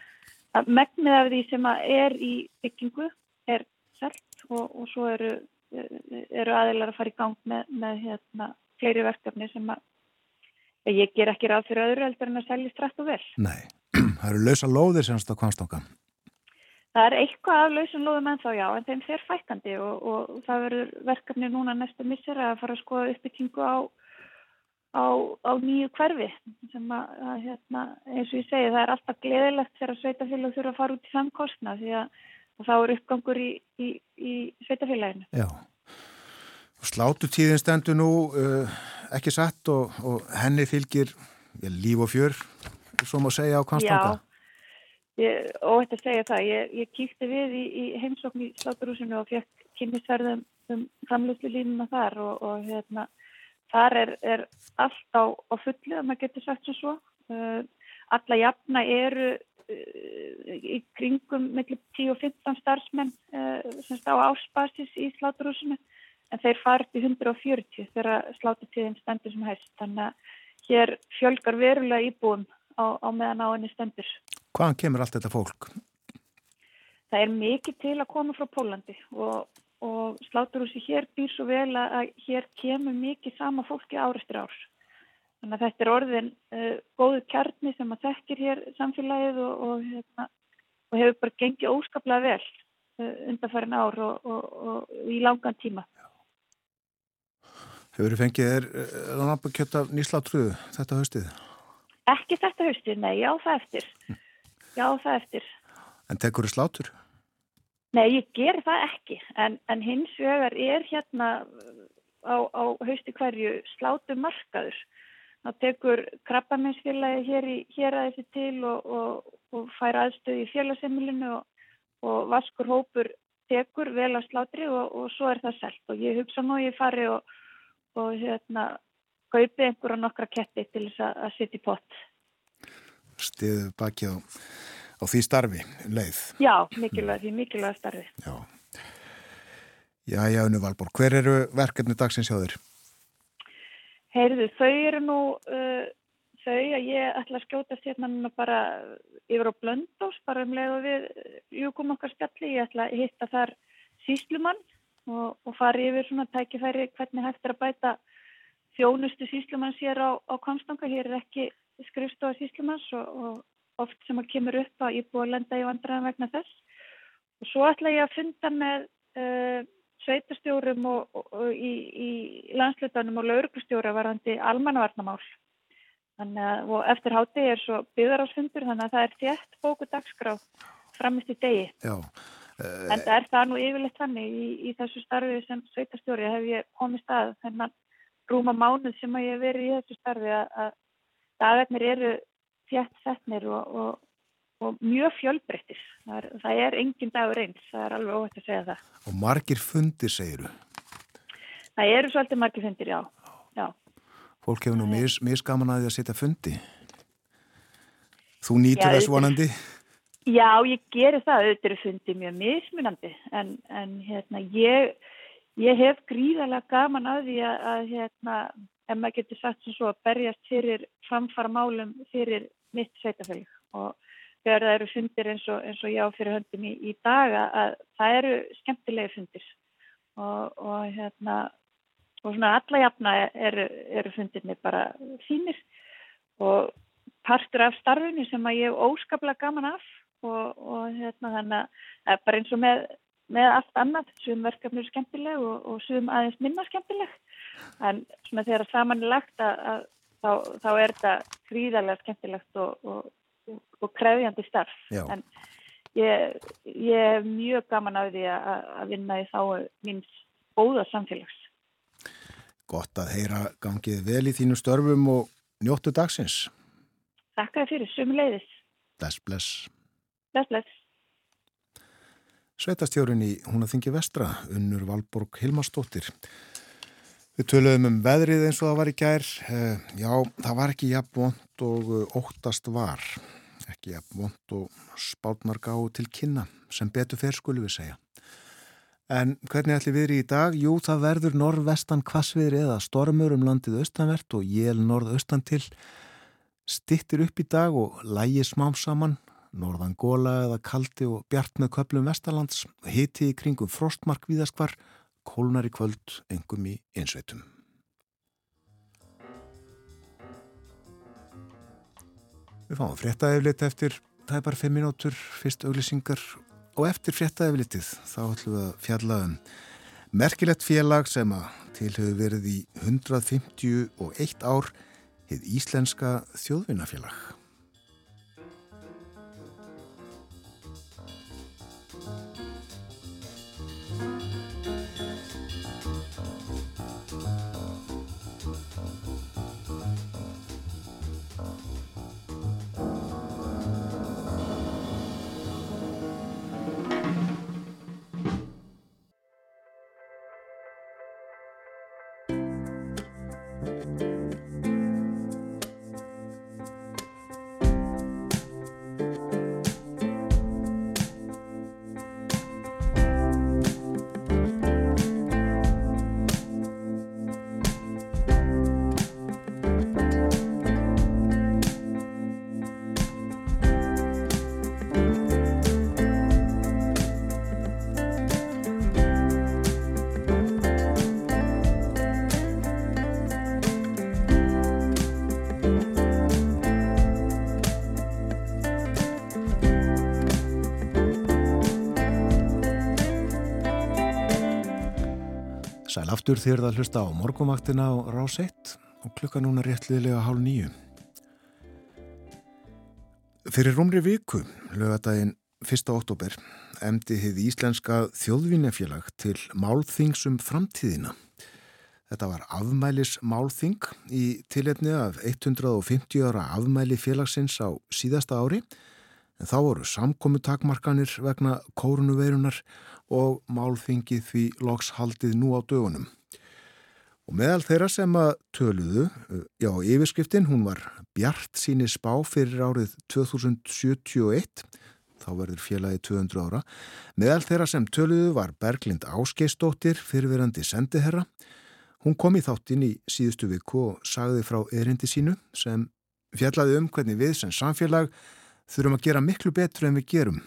að megnið af því sem er í byggingu er selt og, og svo eru, eru aðeinar að fara í gang með, með hérna, fleiri verkefni sem að ég ger ekki ráð fyrir öðru heldur en að selja strætt og vel. Nei, það eru lausa lóðir semst á kvanstanga. Það er eitthvað af lausum lóðum en þá já, en þeim fer fækandi og, og það verður verkefni núna næstu missir að fara að skoða uppbyggingu á á, á nýju hverfi sem að, að hérna, eins og ég segi það er alltaf gleðilegt þegar sveitafélag þurfa að fara út í samkostna því að þá er uppgangur í, í, í sveitafélaginu. Já, slátutíðin stendur nú uh, ekki satt og, og henni fylgir ja, líf og fjör, svo má segja á Konstanga. Já, og þetta segja það, ég, ég kýkti við í, í heimsókn í sláturúsinu og fekk kynnisverðum um framlöslu línuna þar og, og hérna þar er, er allt á, á fullu að maður getur sagt svo svo. Uh, alla jafna eru uh, í kringum mellum 10 og 15 starfsmenn uh, á áspasis í sláturhúsinu en þeir farið í 140 þegar sláturtíðin stendur sem hægst. Þannig að hér fjölgar verulega íbúum á, á meðan á henni stendur. Hvaðan kemur allt þetta fólk? Það er mikið til að koma frá Pólandi og og sláturhúsi hér býr svo vel að hér kemur mikið sama fólki áristur ár. Þannig að þetta er orðin uh, góðu kjarni sem að þekkir hér samfélagið og, og, hérna, og hefur bara gengið óskaplega vel uh, undanfærin ár og, og í langan tíma. Hefur þið fengið þér lambakjött af nýslátrúðu þetta haustið? Ekki þetta haustið, nei, já það eftir. Já það eftir. En tekur þið slátur? Nei, ég ger það ekki, en, en hins vegar er hérna á, á hausti hverju slátu markaður. Það tekur krabbaminsfélagi hér, hér að þessi til og, og, og fær aðstöð í félagsemilinu og, og vaskur hópur tekur vel að slátri og svo er það selt. Og ég hugsa nú ég fari og hérna kaupi einhverja nokkra ketti til þess að, að setja í pott. Stiðu baki á á því starfi, leið. Já, mikilvæg, því mikilvæg starfi. Já, já, já, Unnu Valborg, hver eru verkefni dagsins hjá þér? Heyrðu, þau eru nú, uh, þau að ég ætla að skjóta sérna bara yfir á blöndós, bara um leið og við ljúkum okkar spjalli, ég ætla að hitta þar síslumann og, og fara yfir svona tækifæri hvernig hægt er að bæta þjónustu síslumann sér á, á Konstanga, hér er ekki skrifstofa síslumanns og, og oft sem að kemur upp að ég búið að lenda í vandræðan vegna þess. Og svo ætla ég að funda með uh, sveitastjórum og, og, og í, í landslutanum og lauruglustjóra varandi almannavarnamál. Þannig að, og eftir háti er svo byggðarásfundur, þannig að það er þétt bóku dagskráð framist í degi. Já. Uh, en það er það nú yfirleitt þannig í, í þessu starfi sem sveitastjóri hef ég komið stað þennan rúma mánuð sem að ég hef verið í þessu starfi að, að dagarnir eru þjætt setnir og, og, og mjög fjölbreyttis. Það er, það er engin dagur eins, það er alveg óhætt að segja það. Og margir fundir, segiru? Það eru svolítið margir fundir, já. já. Fólk hefur nú mis, misgaman að því að setja fundi. Þú nýtur þess vonandi? Já, ég gerir það. Þetta eru fundið mjög mismunandi en, en hérna, ég, ég hef gríðarlega gaman að því að, að hérna, ef maður getur sagt sem svo að berjast fyrir framfara málum fyrir mitt sveitafélag og þegar það eru fundir eins og, eins og já fyrir höndum í, í daga að það eru skemmtilegi fundir. Og, og hérna og svona alla jafna eru, eru fundirni bara fínir. Og partur af starfinu sem að ég hef óskaplega gaman af og, og hérna þannig að bara eins og með, með allt annað, svum verkefni er skemmtileg og, svum aðeins minna skemmtileg en svona þegar saman er lagt að, að þá, þá er þetta gríðarlega skemmtilegt og, og, og, krefjandi starf. Já. En ég, ég er mjög gaman af því að, að vinna í þá minns góða samfélags. Gott að heyra gangið vel í þínu störfum og njóttu dagsins. Þakka fyrir, sumuleiðis. Bless, bless. Bless, bless. Sveitastjórin í Húnaþingi vestra, Unnur Valborg Hilmarsdóttir. Við töluðum um veðrið eins og það var í gær. Eh, já, það var ekki jafn vond og eh, óttast var. Ekki jafn vond og spátnar gáðu til kynna, sem betur fer skulum við segja. En hvernig ætli viðri í dag? Jú, það verður norðvestan kvassviðri eða stormur um landið austanvert og jél norðaustan til. Stittir upp í dag og lægi smám saman norðan góla eða kaldi og bjart með köplum vestalands, hiti í kringum frostmark viðaskvar, kólnar í kvöld, engum í einsveitum. Við fáum fréttaeflit eftir, bara 5 minútur, fyrst auglýsingar og eftir fréttaeflitið þá ætlum við að fjalla um merkilegt félag sem að til hefur verið í 151 ár, heið Íslenska þjóðvinnafélag. Aftur þér það hlusta á morgumaktina á rás 1 og klukka núna réttliðlega hálf nýju. Fyrir rúmri viku, lögadaginn 1. oktober, emdi hið Íslenska þjóðvinnefélag til málþingsum framtíðina. Þetta var afmælis málþing í tilefni af 150 ára afmæli félagsins á síðasta ári en þá voru samkomi takmarkanir vegna kórnuveirunar og málþingið því loks haldið nú á dögunum. Og meðal þeirra sem að töluðu, já, yfirskriftin, hún var Bjart síni spá fyrir árið 2071, þá verður félagi 200 ára. Meðal þeirra sem töluðu var Berglind Áskeistóttir, fyrirverandi sendiherra. Hún kom í þáttinn í síðustu viku og sagði frá erindi sínu sem fjallaði um hvernig við sem samfélag þurfum að gera miklu betur en við gerum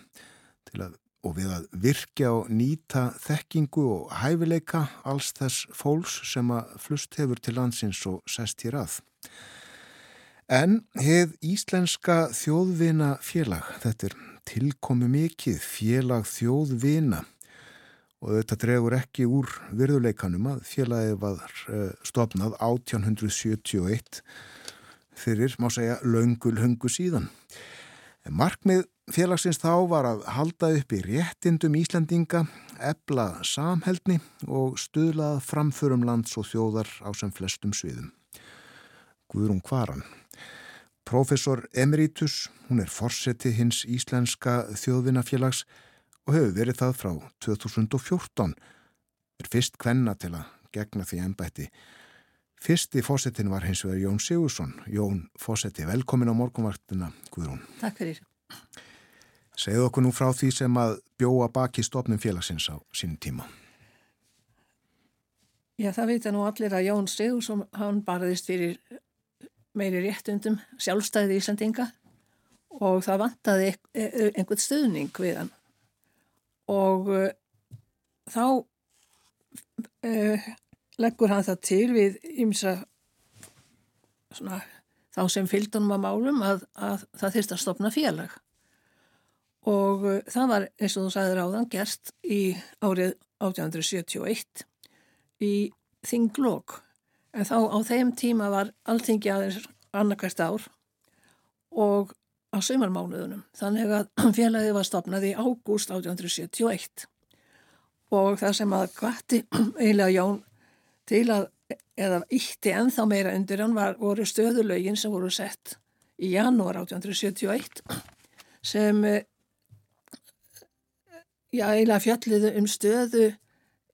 til að og við að virkja og nýta þekkingu og hæfileika alls þess fólks sem að flust hefur til landsins og sest hér að. En hefð Íslenska þjóðvina félag, þetta er tilkomi mikið félag þjóðvina og þetta dregur ekki úr virðuleikanum að félagið var stopnað 1871 fyrir, má segja, laungul höngu síðan. Markmið félagsins þá var að halda upp í réttindum Íslandinga, ebla samheldni og stuðlað framförum lands og þjóðar á sem flestum sviðum. Guðrún Kvaran. Professor Emeritus, hún er forseti hins Íslenska þjóðvinnafélags og hefur verið það frá 2014. Er fyrst kvenna til að gegna því ennbætti. Fyrsti fósettin var hins vegar Jón Sigursson. Jón fósetti, velkomin á morgunvartina, Guðrún. Takk fyrir. Segðu okkur nú frá því sem að bjóa baki stofnum félagsins á sínum tíma. Já, það vita nú allir að Jón Sigursson, hann barðist fyrir meiri réttundum sjálfstæði Íslandinga og það vantaði einhvern stuðning við hann. Og uh, þá uh, leggur hann það til við ymsa svona, þá sem fylgdunum að málum að, að það þurft að stopna félag og uh, það var eins og þú sagðir áðan gerst í árið 1871 í Þinglokk En þá á þeim tíma var alltingi aðeins annarkvært ár og á sömarmánuðunum. Þannig að félagið var stopnað í ágúst 1871 og það sem að kvatti eiginlega Jón til að, eða ítti ennþá meira undir hann var, voru stöðulögin sem voru sett í janúar 1871 sem já, eiginlega fjalliðu um stöðu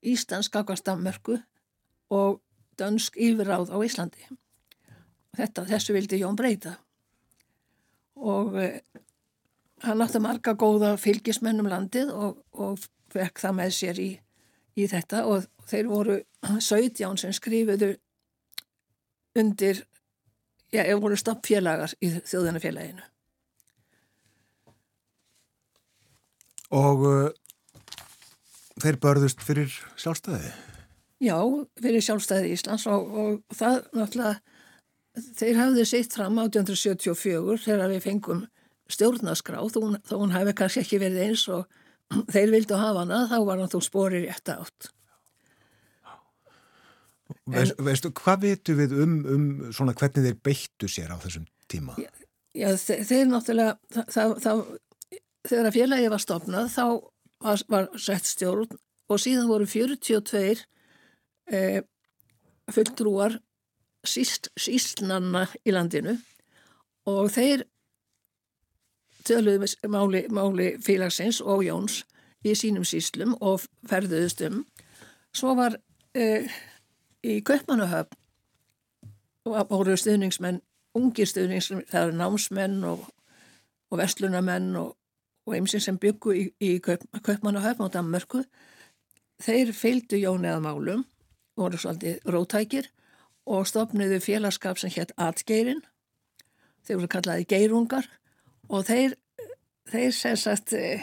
Íslands kakastammerku og dönsk yfirráð á Íslandi. Þetta, þessu vildi Jón breyta og eh, hann átti marga góða fylgismennum landið og, og fekk það með sér í, í þetta og þeir voru 17 sem skrifuðu undir, já, voru stoppfélagar í þjóðanafélaginu. Og uh, þeir börðust fyrir sjálfstæði? Já, fyrir sjálfstæði Íslands og, og það náttúrulega, þeir hafðu sitt fram 1874 þegar við fengum stjórnaskrá, þó hún hefði kannski ekki verið eins og þeir vildu hafa hana, þá var hann þú spórir rétt átt. Veist, veistu, hvað vitu við um, um svona hvernig þeir beittu sér á þessum tíma? Já, já þeir, náttúrulega, það, það, þegar félagi var stopnað þá var, var sett stjórn og síðan voru 42 eh, fulltrúar síst, sístnanna í landinu og þeir töluðu máli, máli félagsins og Jóns í sínum síslum og ferðuðust um. Svo var eh, í Kaupmannahöfn voru stuðningsmenn, ungir stuðningsmenn, það eru námsmenn og, og vestlunamenn og, og eimsinn sem byggu í, í Kaup, Kaupmannahöfn og Danmörku. Þeir feildu Jón eða málum, voru svolítið rótækir og stopniðu félagskap sem hétt Atgeirin. Þeir voru kallaði geirungar og þeir, þeir sem sagt, e,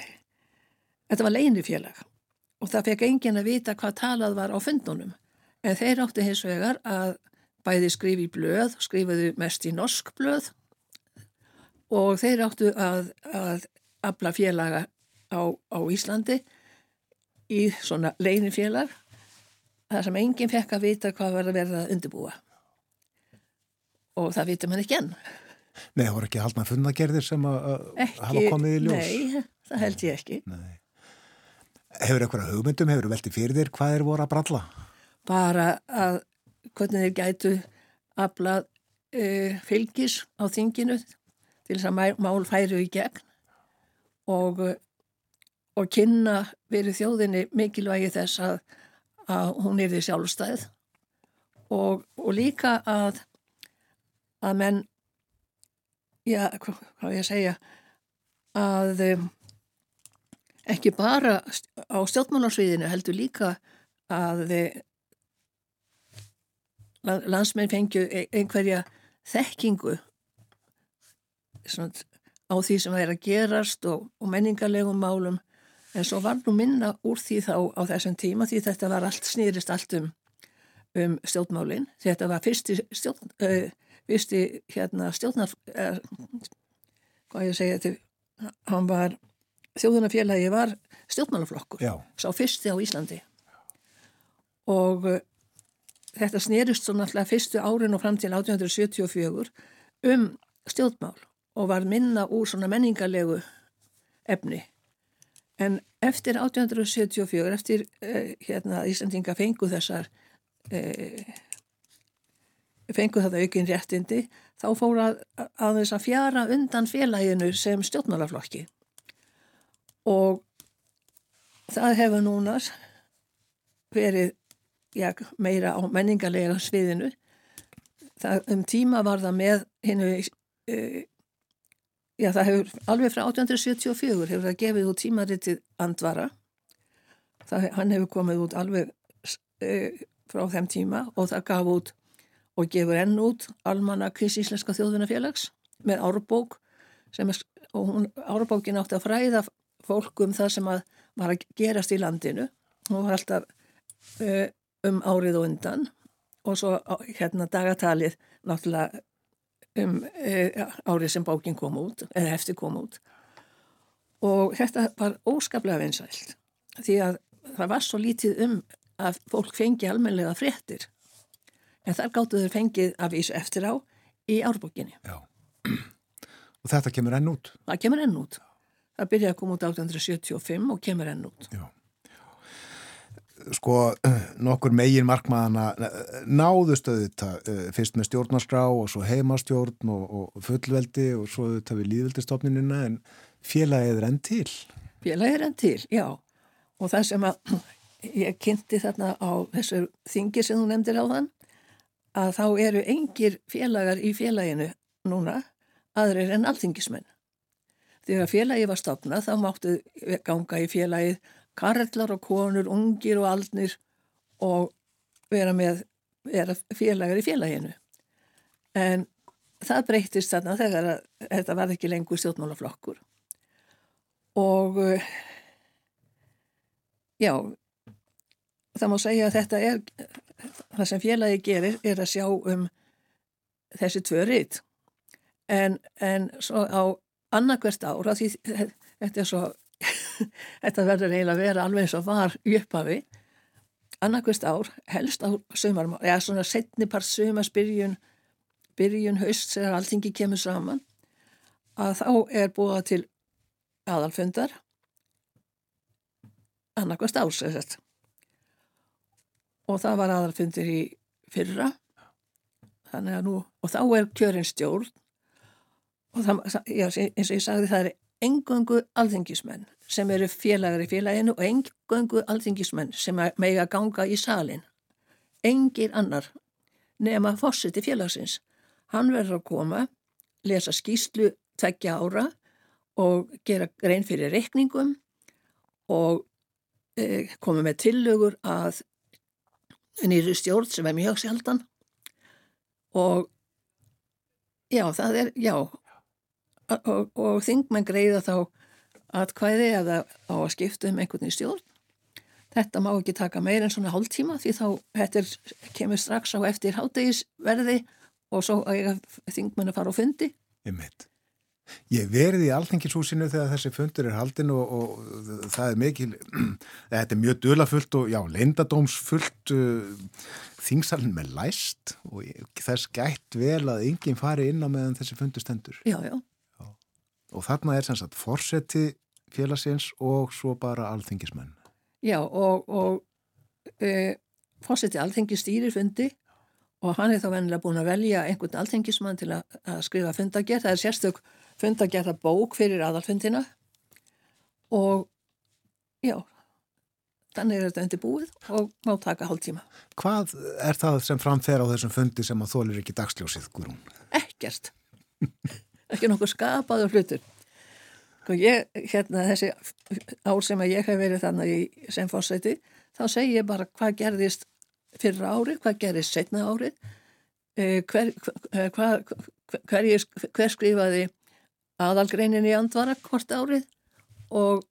þetta var leinifélag og það fekk engin að vita hvað talað var á fundunum. En þeir áttu hins vegar að bæði skrifi í blöð, skrifuðu mest í norsk blöð og þeir áttu að, að abla félaga á, á Íslandi í svona leinifélag þar sem enginn fekk að vita hvað var að verða að undirbúa. Og það vitum hann ekki enn. Nei, það voru ekki haldna funnagerðir sem að hafa komið í ljós? Nei, það held ég ekki. Nei. Hefur eitthvað hugmyndum, hefur veltið fyrir þér hvað er voru að bralla? Bara að hvernig þeir gætu aflað e, fylgis á þinginu til þess að mál færu í gegn og, og kynna verið þjóðinni mikilvægi þess að, að hún er því sjálfstæð. Og, og líka að að menn já, hvað ég að segja að um, ekki bara á stjórnmálarsviðinu heldur líka að landsmenn fengju e, einhverja þekkingu svona, á því sem það er að gerast og, og menningarlegum málum. En svo var nú minna úr því þá á þessum tíma því þetta var allt snýrist allt um, um stjórnmálin. Þetta var fyrsti stjórn uh, fyrsti hérna stjórnar uh, hvað ég segja þetta hann var þjóðunarfélagi var stjórnmálaflokkur. Sá fyrsti á Íslandi. Og þetta snýrist svo náttúrulega fyrstu árin og fram til 1874 um stjórnmál og var minna úr svona menningarlegu efni. En eftir 1874, eftir eh, hérna Íslandinga fengu þessar eh, fengu þetta aukinn réttindi, þá fór að, að þess að fjara undan félaginu sem stjórnmálaflokki og það hefur núna verið já, meira á menningarlega sviðinu. Það, um tíma var það með hinnu e, Já, það hefur alveg frá 1874 hefur það gefið út tímaritið Andvara. Það, hann hefur komið út alveg e, frá þeim tíma og það gaf út og gefur enn út Almanakis Íslenska þjóðunafélags með árbók sem er, og hún, árbókin átti að fræða fólkum það sem að var að gerast í landinu. Hún var alltaf e, um árið og undan og svo hérna dagatalið náttúrulega um e, árið sem bókin kom út, eða eftir kom út og þetta var óskaplega vinsælt því að það var svo lítið um að fólk fengi almenlega fréttir en þar gáttu þau fengið að vísu eftir á í árbókinni. Já. Og þetta kemur enn út? Það kemur enn út. Það byrjaði að koma út 1875 og kemur enn út. Já. Sko, nokkur megin markmaðana náðu stöðu þetta eh, fyrst með stjórnarskrá og svo heimastjórn og, og fullveldi og svo þetta við líðveldistofninina en félagið er enn til. Félagið er enn til, já. Og það sem að ég kynnti þarna á þessu þingi sem þú nefndir á þann að þá eru engir félagar í félaginu núna aðrir en alþingismenn. Þegar félagið var stopnað þá máttu ganga í félagið karlar og konur, ungir og aldnir og vera með vera félagar í félaginu. En það breytist þarna þegar að, þetta var ekki lengur stjórnmálaflokkur. Og já, það má segja að þetta er, það sem félagi gerir er að sjá um þessi tvö rít. En, en svo á annarkvært ára, því þetta er svo, þetta verður eiginlega að vera alveg eins og var í upphafi, annarkvært ár, helst á sömar, eða svona setni part sömars byrjun, byrjun haust þegar alltingi kemur saman, að þá er búið til aðalfundar. Annarkvært árs, og það var aðalfundir í fyrra. Nú, og þá er kjörinn stjórn. Og það, já, eins og ég sagði það er engöngu alþingismenn sem eru félagar í félaginu og engöngu alþingismenn sem mega ganga í salin engir annar nema fórsiti félagsins. Hann verður að koma lesa skýslu tveggja ára og gera grein fyrir reikningum og e, koma með tillögur að nýri stjórn sem er mjög sjaldan. Og já, það er, já. Og, og þingmenn greiða þá atkvæði eða á að skipta um einhvern í stjórn þetta má ekki taka meir en svona hálftíma því þá þetta er, kemur strax á eftir hátegisverði og svo þingmenn að fara á fundi meit Ég verði í alþengishúsinu þegar þessi fundur er haldin og, og það er mikil, þetta er mjög dölafullt og já, leindadómsfullt uh, þingsalinn með læst og þess gætt vel að enginn fari inn á meðan þessi fundur stendur. Já, já. Og þarna er sem sagt forseti félagsins og svo bara alþengismenn. Já, og, og e, forseti alþengistýri fundi og hann er þá vennilega búin að velja einhvern alþengismann til að, að skrifa fundagerð. Það er sérstök fundagerða bók fyrir aðalfundina og já, þannig er þetta undir búið og má taka hálf tíma. Hvað er það sem framfer á þessum fundi sem að þólir ekki dagsljósið, Guðrún? Ekkert. ekki nokkuð skapaður hlutur. Og ég, hérna þessi ár sem að ég hef verið þannig í sem fórsæti, þá segi ég bara hvað gerðist fyrra árið, hvað gerðist setna árið, hver, hver, hver, hver skrifaði aðalgreinin í andvara hvort árið og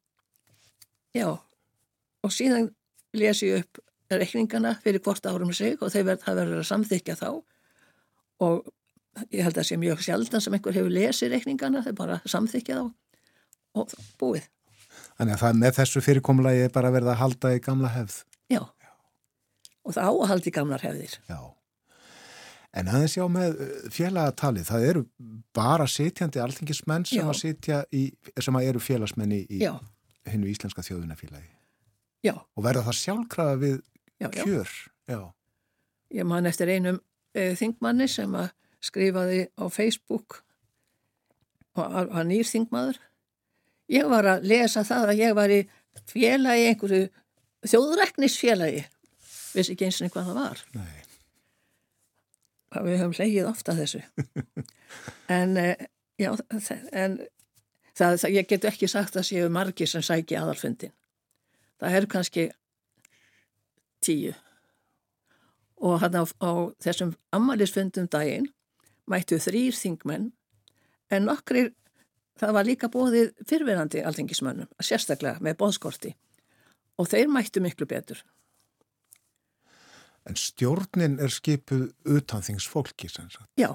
já og síðan lesi ég upp reikningana fyrir hvort árum sig og verð, það verður að samþykja þá og ég held að það sé mjög sjaldan sem einhver hefur lesið reikningana þau bara samþykja þá og búið Þannig að það með þessu fyrirkomulagi er bara verið að halda í gamla hefð Já, og það á að halda í gamlar hefðir Já En aðeins já með uh, félagatalið, það eru bara sitjandi alþingismenn sem já. að sitja í, sem að eru félagsmenni í hennu íslenska þjóðunafélagi. Já. Og verða það sjálfkrafa við já, kjör. Já. Ég man eftir einum e, þingmanni sem að skrifaði á Facebook og að nýr þingmaður. Ég var að lesa það að ég var í félagi, einhverju þjóðræknisfélagi. Vissi ekki eins og hvað það var. Nei við höfum hleyið ofta þessu en já en það, það, ég get ekki sagt að séu margi sem sæki aðalfundin það er kannski tíu og hann á, á þessum ammælisfundum daginn mættu þrýr þingmenn en nokkrir það var líka bóðið fyrverandi alþengismönnum sérstaklega með bóðskorti og þeir mættu miklu betur En stjórnin er skipuð utan þings fólki sem sagt. Já,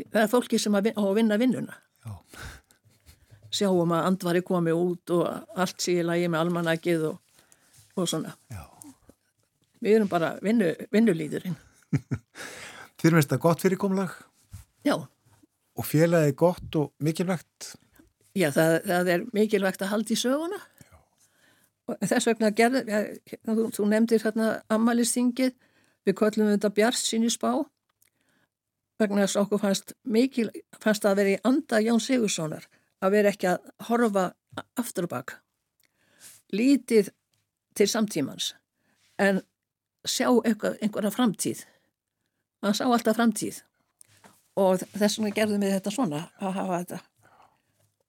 það er fólki sem á að vinna vinnuna. Já. Sjáum að andvari komi út og allt sé í lagi með almanakið og, og svona. Já. Við erum bara vinnu, vinnulíðurinn. Þér finnst það gott fyrirkomlag Já, og félagið gott og mikilvægt. já það, það er mikilvægt að halda í söguna. Og þess vegna gerði, ja, þú, þú nefndir hérna ammælistingið, við köllum þetta bjart sín í spá, vegna þess að okkur fannst mikil, fannst að vera í anda Jón Sigurssonar, að vera ekki að horfa aftur og bak. Lítið til samtímans, en sjá einhver, einhverja framtíð. Hann sá alltaf framtíð og þess vegna gerðum við þetta svona að hafa þetta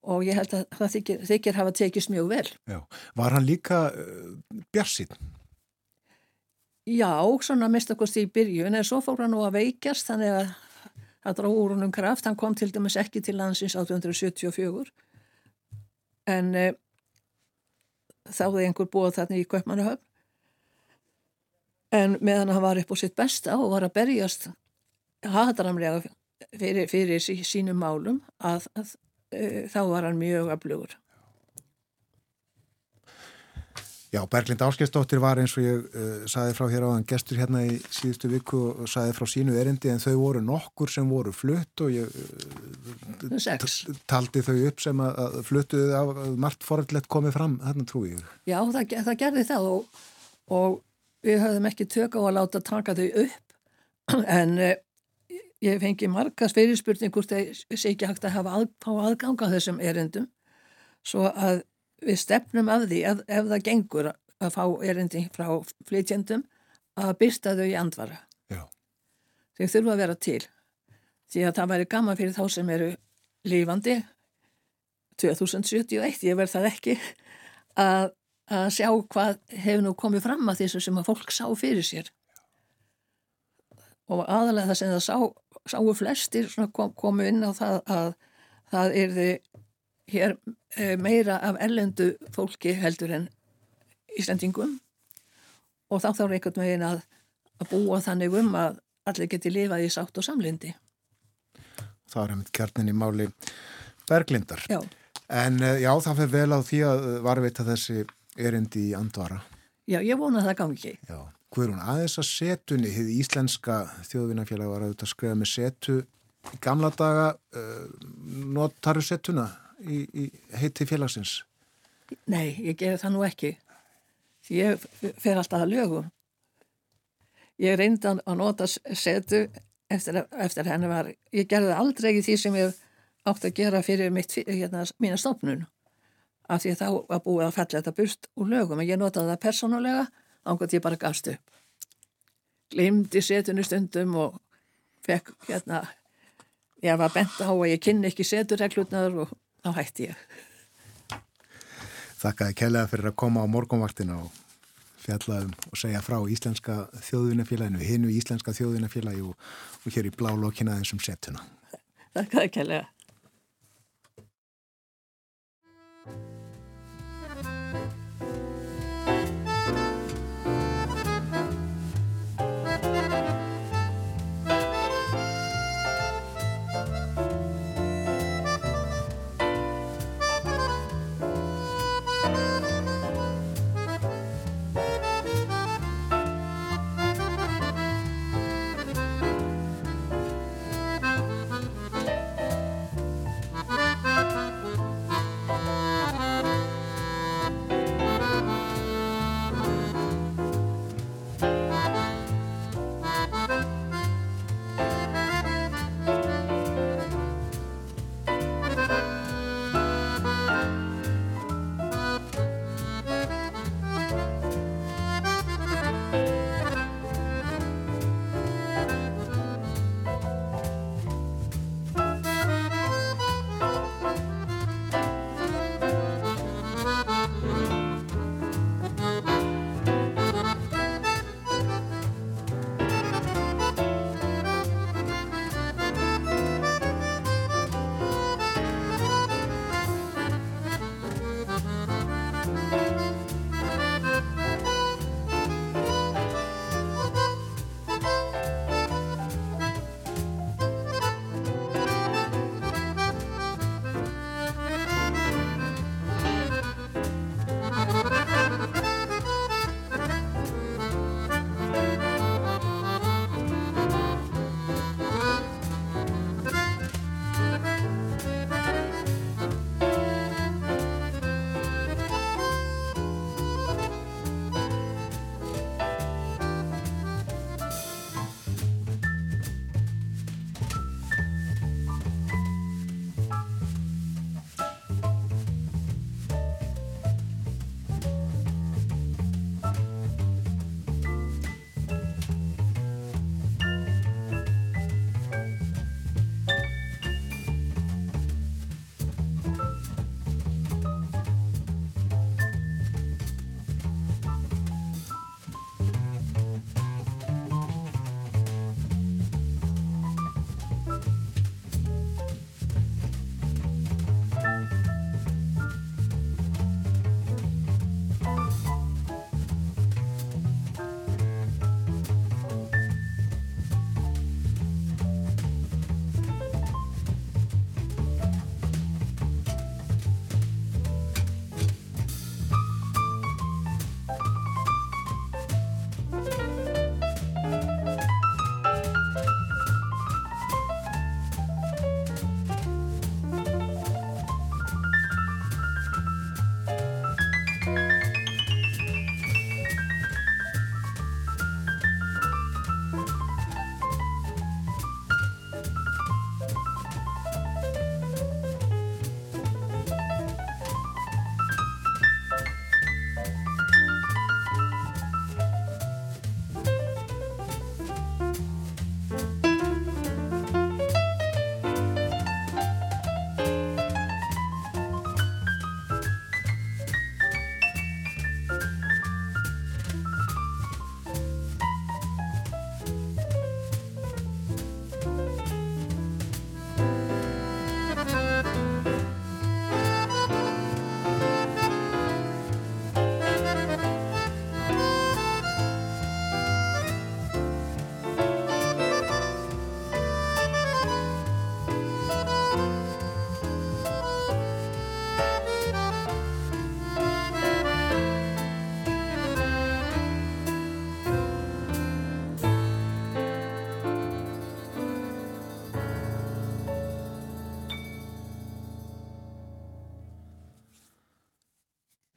og ég held að það þykir, þykir hafa tekist mjög vel. Já. Var hann líka uh, bjarsinn? Já, svona mist okkur í byrjun en svo fór hann nú að veikjast þannig að það drá úr húnum kraft, hann kom til dæmis ekki til landsins 1874 en e, þáði einhver búið þarna í Kaupmannahöfn en meðan hann var upp á sitt besta og var að berjast hatramlega fyrir, fyrir sí, sínum málum að, að e, þá var hann mjög aflugur. Já, Berglind Áskeinsdóttir var eins og ég uh, saði frá hér áðan gestur hérna í síðustu viku og saði frá sínu erindi en þau voru nokkur sem voru flutt og ég uh, taldi þau upp sem að, að fluttuðu af margt forðlegt komið fram, þarna trú ég. Já, það, það gerði það og, og við höfðum ekki tök á að láta taka þau upp en uh, ég fengi margast fyrirspurning hvort það sé ekki hægt að hafa að, aðganga þessum erindum svo að við stefnum af því að ef það gengur að fá erindi frá flytjendum að byrsta þau í andvara. Já. Þau þurfa að vera til. Því að það væri gaman fyrir þá sem eru lífandi 2071, ég verð það ekki, að, að sjá hvað hefur nú komið fram að þessu sem að fólk sá fyrir sér. Og aðalega það sem það sá, sáu flestir kom, komu inn á það að það er þið hér eh, meira af ellendu fólki heldur en Íslandingum og þá þarf einhvern veginn að, að búa þannig um að allir geti lifað í sátt og samlindi. Það er einmitt kjarnin í máli Berglindar. Já. En eh, já, það fyrir vel á því að varvita þessi erindi í andvara. Já, ég vona að það gangi. Já, hún aðeins að setunni, þið íslenska þjóðvinnafélag var að skrifa með setu í gamla daga, uh, notaru setuna? í, í heiti félagsins? Nei, ég ger það nú ekki. Ég fer alltaf að lögum. Ég reyndi að nota setu eftir, eftir henni var, ég gerði aldrei í því sem ég átt að gera fyrir mitt, hérna, mína stofnun. Af því þá var búið að fella þetta burt úr lögum, en ég notaði það persónulega, ángað ég bara gafst upp. Glimdi setunni stundum og fekk, hérna, ég var bent að ég kynni ekki seturreglutnar og þá hætti ég. Þakkaði kellega fyrir að koma á morgunvaktina og fjallaðum og segja frá Íslenska þjóðunafélaginu, hinnu Íslenska þjóðunafélagi og, og hér í blá lokina þessum setuna. Þakkaði kellega. Mm-hmm.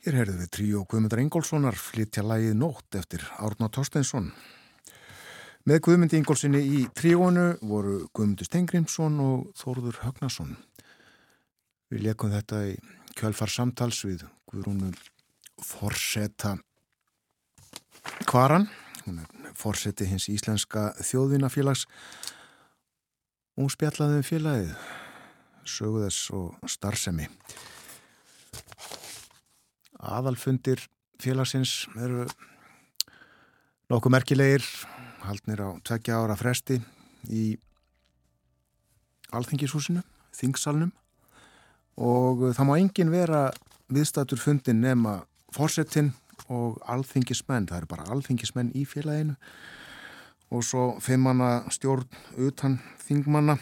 Hér herðu við tríu og Guðmundar Ingólfssonar flytja lægið Nótt eftir Árna Torsteinsson. Með Guðmundi Ingólfssoni í tríónu voru Guðmundur Stengrimsson og Þórður Högnason. Við leikum þetta í kjölfar samtals við Guðrúnu Forsetta Kvaran. Hún er Forseti hins íslenska þjóðvinafélags. Hún spjallaði um félagið, söguðess og starfsemi. Aðalfundir félagsins eru nokkuð merkilegir, haldnir á tveggja ára fresti í alþingishúsinu, þingsalnum. Og það má engin vera viðstatur fundin nema fórsetin og alþingismenn, það eru bara alþingismenn í félaginu og svo fimmanna stjórn utan þingmanna,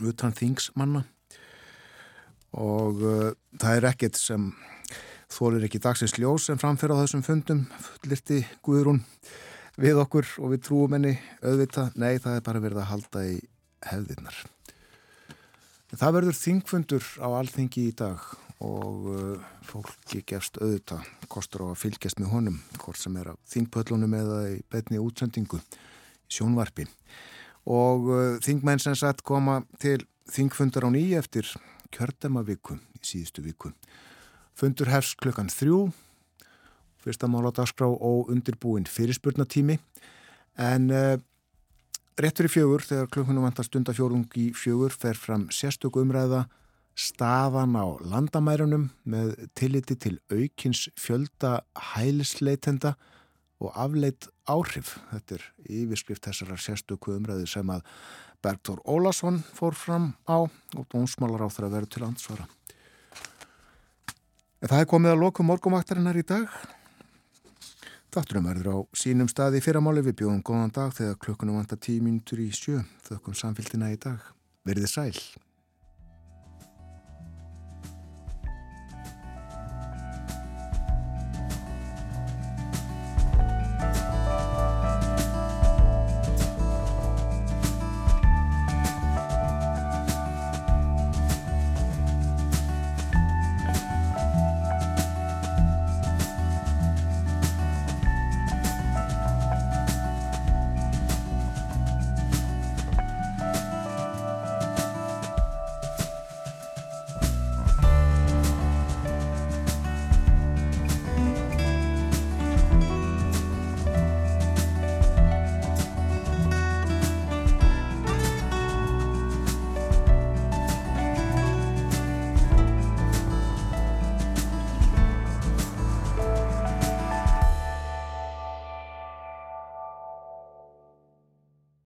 utan þingsmanna. Og uh, það er ekkert sem þólir ekki dagsins ljós sem framfyrir á þessum fundum lirti Guðrún. Við okkur og við trúum henni auðvita, nei það er bara verið að halda í hefðirnar. Það verður þingfundur á alþingi í dag og uh, fólki gefst auðvita kostur á að fylgjast með honum hvort sem er á þingpöllunum eða í betni útsendingu sjónvarpi. Og uh, þingmenn sem sagt koma til þingfundar á nýj eftir kjördemaviku í síðustu viku Fundur hefst klukkan þrjú, fyrsta mála dagskrá og undirbúin fyrirspurnatími en uh, rétt fyrir fjögur þegar klukkunum vantar stundafjórung í fjögur fer fram sérstök umræða staðan á landamærunum með tilliti til aukins fjölda hælisleitenda og afleitt áhrif. Þetta er yfirskrift þessara sérstöku umræðu sem að Bergþór Ólason fór fram á og dónsmálar á þeirra veru til ansvara. En það er komið að lokum morgumvaktarinnar í dag. Þátturum verður á sínum staði fyrramáli við bjóðum góðan dag þegar klukkunum vantar tíu mínutur í sjö. Þökkum samfélgina í dag. Verðið sæl.